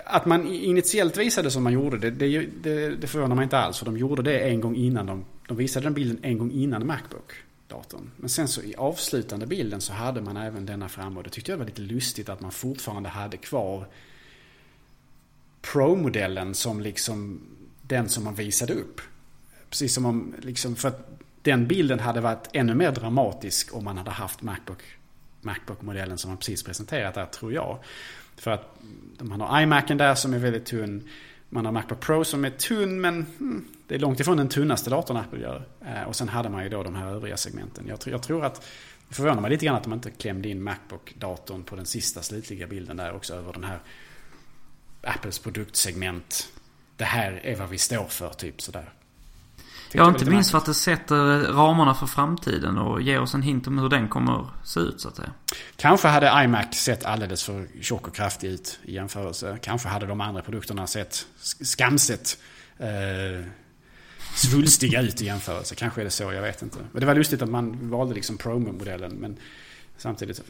Att man initiellt visade som man gjorde, det, det, det, det förvånar mig inte alls. För de gjorde det en gång innan de, de visade den bilden en gång innan Macbook. Datorn. Men sen så i avslutande bilden så hade man även denna framme. Och det tyckte jag var lite lustigt att man fortfarande hade kvar Pro-modellen som liksom den som man visade upp. Precis som om, liksom, för att den bilden hade varit ännu mer dramatisk om man hade haft Macbook, Macbook-modellen som man precis presenterat där, tror jag. För att man har iMacen där som är väldigt tunn. Man har Macbook Pro som är tunn men hmm, det är långt ifrån den tunnaste datorn Apple gör. Eh, och sen hade man ju då de här övriga segmenten. Jag, jag tror att det förvånar mig lite grann att de inte klämde in Macbook-datorn på den sista slutliga bilden där också över den här Apples produktsegment. Det här är vad vi står för, typ sådär. Ja, inte minst för att det sätter ramarna för framtiden och ger oss en hint om hur den kommer se ut så att säga. Kanske hade iMac sett alldeles för tjock och kraftig ut i jämförelse. Kanske hade de andra produkterna sett skamset eh, svulstiga ut i jämförelse. Kanske är det så, jag vet inte. Men det var lustigt att man valde liksom Pro-modellen. Men samtidigt,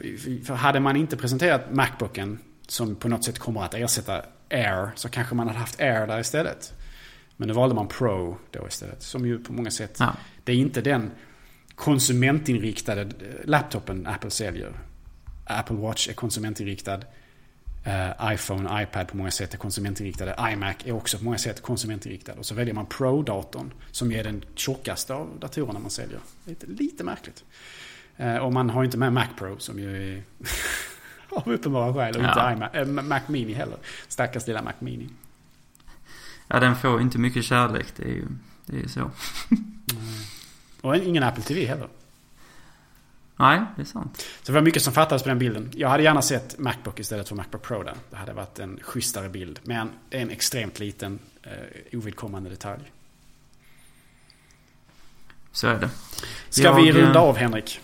för hade man inte presenterat Macbooken som på något sätt kommer att ersätta Air så kanske man hade haft Air där istället. Men nu valde man Pro då istället. Som ju på många sätt, ja. det är inte den konsumentinriktade laptopen Apple säljer. Apple Watch är konsumentinriktad. Uh, iPhone, iPad på många sätt är konsumentinriktade. iMac är också på många sätt konsumentinriktad. Och så väljer man Pro-datorn som är den tjockaste av datorerna man säljer. Lite, lite märkligt. Uh, och man har inte med Mac Pro som ju är av uppenbara skäl. Och ja. inte iMac, äh, Mac Mini heller. Stackars lilla Mac Mini. Ja, den får inte mycket kärlek. Det är ju det är så. Mm. Och ingen Apple TV heller. Nej, det är sant. Så det var mycket som fattades på den bilden. Jag hade gärna sett Macbook istället för Macbook Pro där. Det hade varit en schysstare bild. Men det är en extremt liten eh, ovidkommande detalj. Så är det. Ska jag, vi runda av Henrik?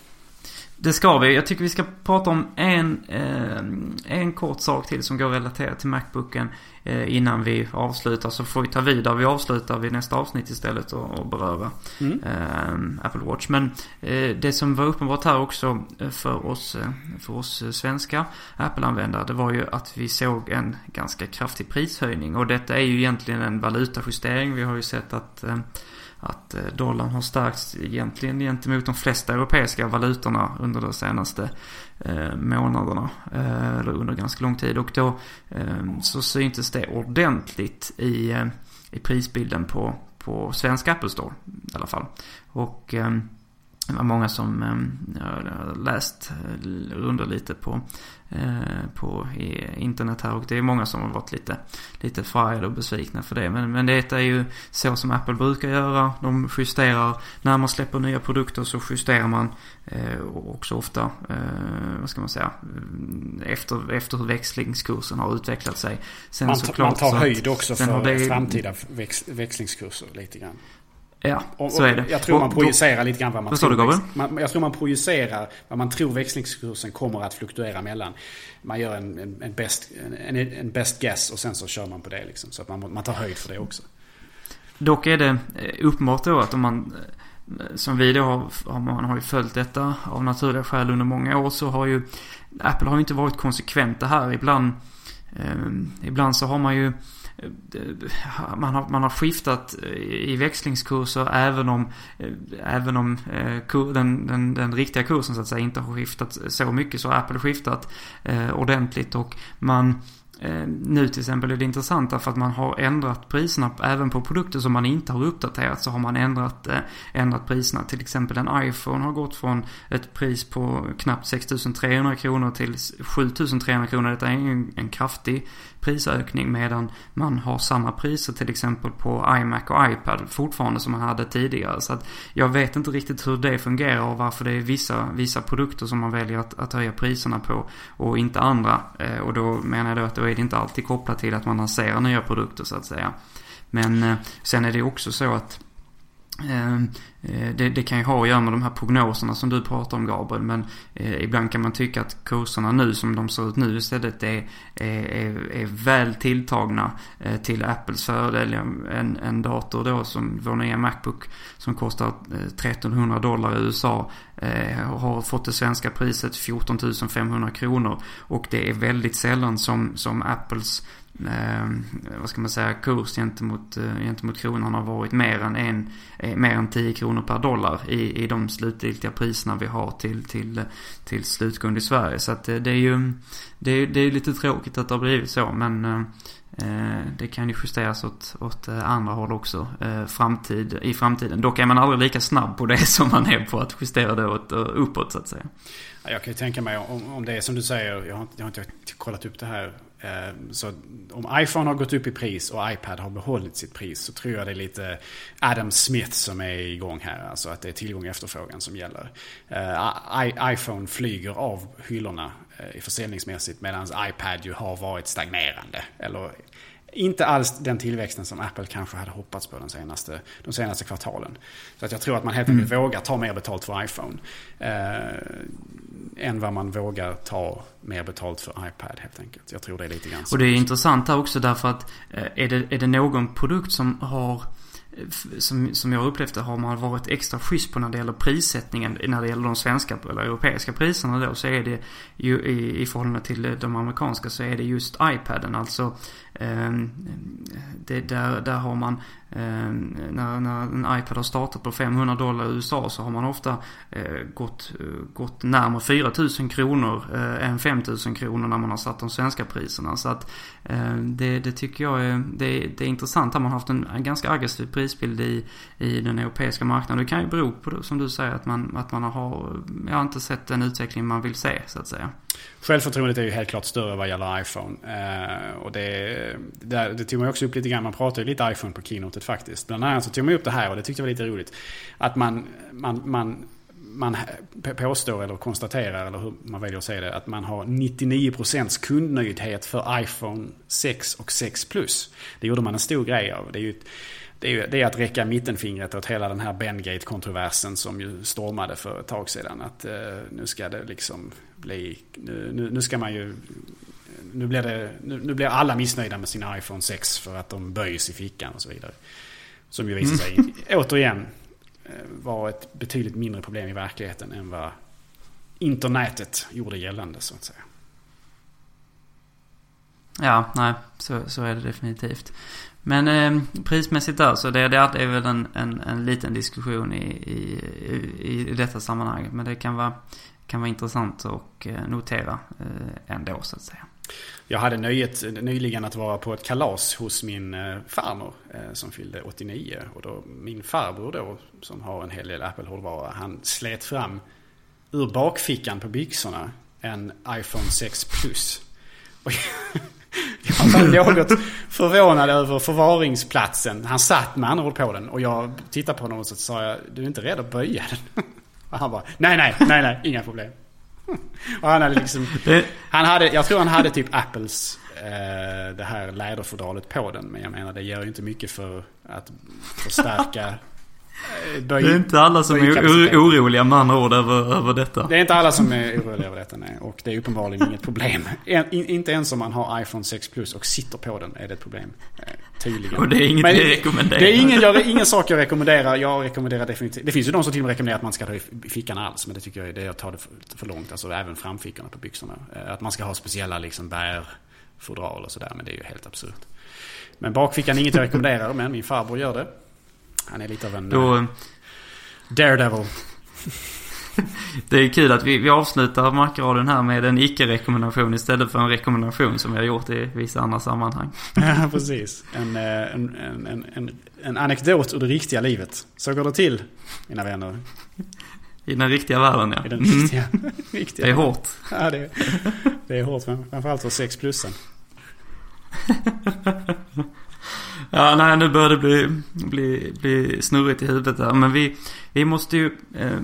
Det ska vi. Jag tycker vi ska prata om en, eh, en kort sak till som går relaterat till Macbooken eh, innan vi avslutar. Så får vi ta vid där vi avslutar vid nästa avsnitt istället och, och beröra mm. eh, Apple Watch. Men eh, det som var uppenbart här också eh, för oss, eh, för oss svenska Apple-användare det var ju att vi såg en ganska kraftig prishöjning. Och detta är ju egentligen en valutajustering. Vi har ju sett att att eh, dollarn har stärkts egentligen gentemot de flesta europeiska valutorna under de senaste eh, månaderna. Eh, eller under ganska lång tid. Och då eh, så syntes det ordentligt i, eh, i prisbilden på, på svensk Apple Store i alla fall. Och det var många som läst under lite på, på internet här och det är många som har varit lite, lite förargade och besvikna för det. Men, men det är ju så som Apple brukar göra. De justerar, när man släpper nya produkter så justerar man eh, också ofta, eh, vad ska man säga, efter, efter hur växlingskursen har utvecklat sig. Sen man, man tar höjd också för framtida väx, växlingskurser lite grann. Ja, och, så är det. Jag tror man projicerar lite grann vad man vad tror. Vad man, jag tror man projicerar vad man tror växlingskursen kommer att fluktuera mellan. Man gör en, en, en, best, en, en best guess och sen så kör man på det liksom. Så att man, man tar höjd för det också. Dock är det eh, uppenbart då att om man eh, som vi då har, man har ju följt detta av naturliga skäl under många år så har ju Apple har ju inte varit konsekventa här. Ibland, eh, ibland så har man ju Eh, man har, man har skiftat eh, i växlingskurser även om, eh, även om den, den, den riktiga kursen så att säga inte har skiftat så mycket så har Apple skiftat eh, ordentligt och man Eh, nu till exempel är det intressant därför att man har ändrat priserna även på produkter som man inte har uppdaterat så har man ändrat, eh, ändrat priserna. Till exempel en iPhone har gått från ett pris på knappt 6300 kronor till 7300 kronor. Detta är en, en kraftig prisökning medan man har samma priser till exempel på iMac och iPad fortfarande som man hade tidigare. Så att jag vet inte riktigt hur det fungerar och varför det är vissa, vissa produkter som man väljer att, att höja priserna på och inte andra. Eh, och då menar jag då att då är det inte alltid kopplat till att man lanserar nya produkter så att säga. Men eh, sen är det också så att Ehm, eh, det, det, kan ju ha att göra med de här prognoserna som du pratar om Gabriel. Men eh, ibland kan man tycka att kurserna nu som de ser ut nu istället är, är, är, väl tilltagna eh, till Apples fördel. En, en dator då som vår nya Macbook som kostar eh, 1300 dollar i USA eh, har fått det svenska priset 14 500 kronor. Och det är väldigt sällan som, som Apples eh, vad ska man säga, kurs gentemot, eh, gentemot kronan har varit mer än, en, eh, mer än 10 kronor per dollar i, i de slutgiltiga priserna vi har till, till, till slutkund i Sverige. Så att eh, det är ju det är, det är lite tråkigt att det har blivit så men eh, eh det kan ju justeras åt, åt eh, andra håll också eh, framtid, i framtiden. Dock är man aldrig lika snabb på det som man är på att justera det åt, uppåt så att säga. Jag kan ju tänka mig om, om det är som du säger, jag har, jag har inte kollat upp det här så om iPhone har gått upp i pris och iPad har behållit sitt pris så tror jag det är lite Adam Smith som är igång här. Alltså att det är tillgång och efterfrågan som gäller. Eh, iPhone flyger av hyllorna eh, försäljningsmässigt medan iPad ju har varit stagnerande. Eller inte alls den tillväxten som Apple kanske hade hoppats på de senaste, de senaste kvartalen. Så att jag tror att man helt enkelt mm. vågar ta mer betalt för iPhone. Eh, än vad man vågar ta mer betalt för iPad helt enkelt. Jag tror det är lite grann så. Och det är intressant här också därför att eh, är, det, är det någon produkt som har som, som jag upplevt det har man varit extra schysst på när det gäller prissättningen. När det gäller de svenska eller europeiska priserna då så är det ju i, i förhållande till de amerikanska så är det just iPaden. Alltså eh, Ehm, det, där, där har man ehm, när, när en iPad har startat på 500 dollar i USA så har man ofta eh, gått, eh, gått närmare 4000 kronor eh, än 5000 kronor när man har satt de svenska priserna. Så att ehm, det, det tycker jag är, det, det är intressant. Har haft en, en, ganska aggressiv prisbild i, i den europeiska marknaden. Det kan ju bero på, det, som du säger, att man, att man har, jag har inte sett den utveckling man vill se så att säga. Självförtroendet är ju helt klart större vad gäller iPhone. Eh, och det, det, det tog man också upp lite grann. Man pratade ju lite iPhone på keynotet faktiskt. Bland annat så tog man upp det här och det tyckte jag var lite roligt. Att man, man, man, man påstår eller konstaterar, eller hur man väljer att säga det, att man har 99% kundnöjdhet för iPhone 6 och 6 Plus. Det gjorde man en stor grej av. Det är ju det är, det är att räcka mittenfingret åt hela den här Bengate-kontroversen som ju stormade för ett tag sedan. Att eh, nu ska det liksom bli, nu, nu, nu ska man ju, nu blir, det, nu, nu, blir alla missnöjda med sina iPhone 6 för att de böjs i fickan och så vidare. Som ju visar sig, mm. återigen, eh, vara ett betydligt mindre problem i verkligheten än vad internetet gjorde gällande så att säga. Ja, nej, så, så är det definitivt. Men eh, prismässigt där så det, det är väl en, en, en liten diskussion i, i, i detta sammanhang. Men det kan vara, kan vara intressant att eh, notera eh, ändå så att säga. Jag hade nöjet nyligen att vara på ett kalas hos min eh, farmor eh, som fyllde 89. Och då min farbror då, som har en hel del Apple-hårdvara, han slet fram ur bakfickan på byxorna en iPhone 6 Plus. Och jag var något förvånad över förvaringsplatsen. Han satt med andra ord på den och jag tittade på honom och så sa jag, du är inte rädd att böja den? Och han bara, nej, nej, nej, nej, inga problem. Och han hade liksom, han hade, jag tror han hade typ Apples eh, det här läderfodralet på den. Men jag menar det ger ju inte mycket för att förstärka Eh, det är inte alla som är oroliga med andra ord över, över detta. Det är inte alla som är oroliga över detta nej. Och det är uppenbarligen inget problem. Inte ens om man har iPhone 6 Plus och sitter på den är det ett problem. Eh, tydligen. Och det är inget Men, vi rekommenderar. Det är ingen, jag, ingen sak jag rekommenderar. Jag rekommenderar definitivt. Det finns ju de som till och med rekommenderar att man ska ha i fickan alls. Men det tycker jag är det jag tar det för, för långt. Alltså även framfickorna på byxorna. Eh, att man ska ha speciella liksom bärfodral och sådär. Men det är ju helt absurt. Men bakfickan är inget jag rekommenderar. Men min farbror gör det. Han är lite av en Då, uh, daredevil. det är kul att vi, vi avslutar Macradion här med en icke-rekommendation istället för en rekommendation som vi har gjort i vissa andra sammanhang. ja, precis. En, eh, en, en, en, en anekdot ur det riktiga livet. Så går det till, mina vänner. I den riktiga världen, ja. I den riktiga, mm. riktiga Det är hårt. Ja, det, det är hårt. Framförallt för 6 plussen. Ja, nej, nu börjar det bli, bli, bli snurrigt i huvudet där. Men vi, vi måste ju eh,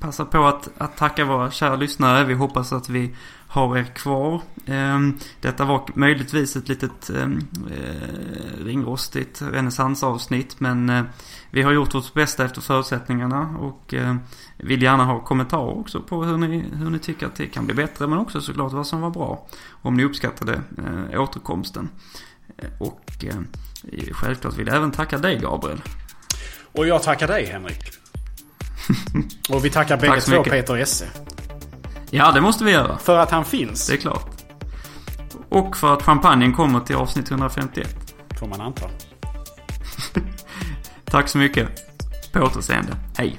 passa på att, att tacka våra kära lyssnare. Vi hoppas att vi har er kvar. Eh, detta var möjligtvis ett litet ehm, eh, ringrostigt renässansavsnitt men eh, vi har gjort vårt bästa efter förutsättningarna och eh, vill gärna ha kommentarer också på hur ni, hur ni tycker att det kan bli bättre men också såklart vad som var bra. Om ni uppskattade eh, återkomsten. Eh, och ehm, självklart vill jag även tacka dig Gabriel. Och jag tackar dig Henrik. och vi tackar bägge två mycket. Peter Esse. Ja, det måste vi göra. För att han finns. Det är klart. Och för att champagnen kommer till avsnitt 151. Får man anta. Tack så mycket. På återseende. Hej.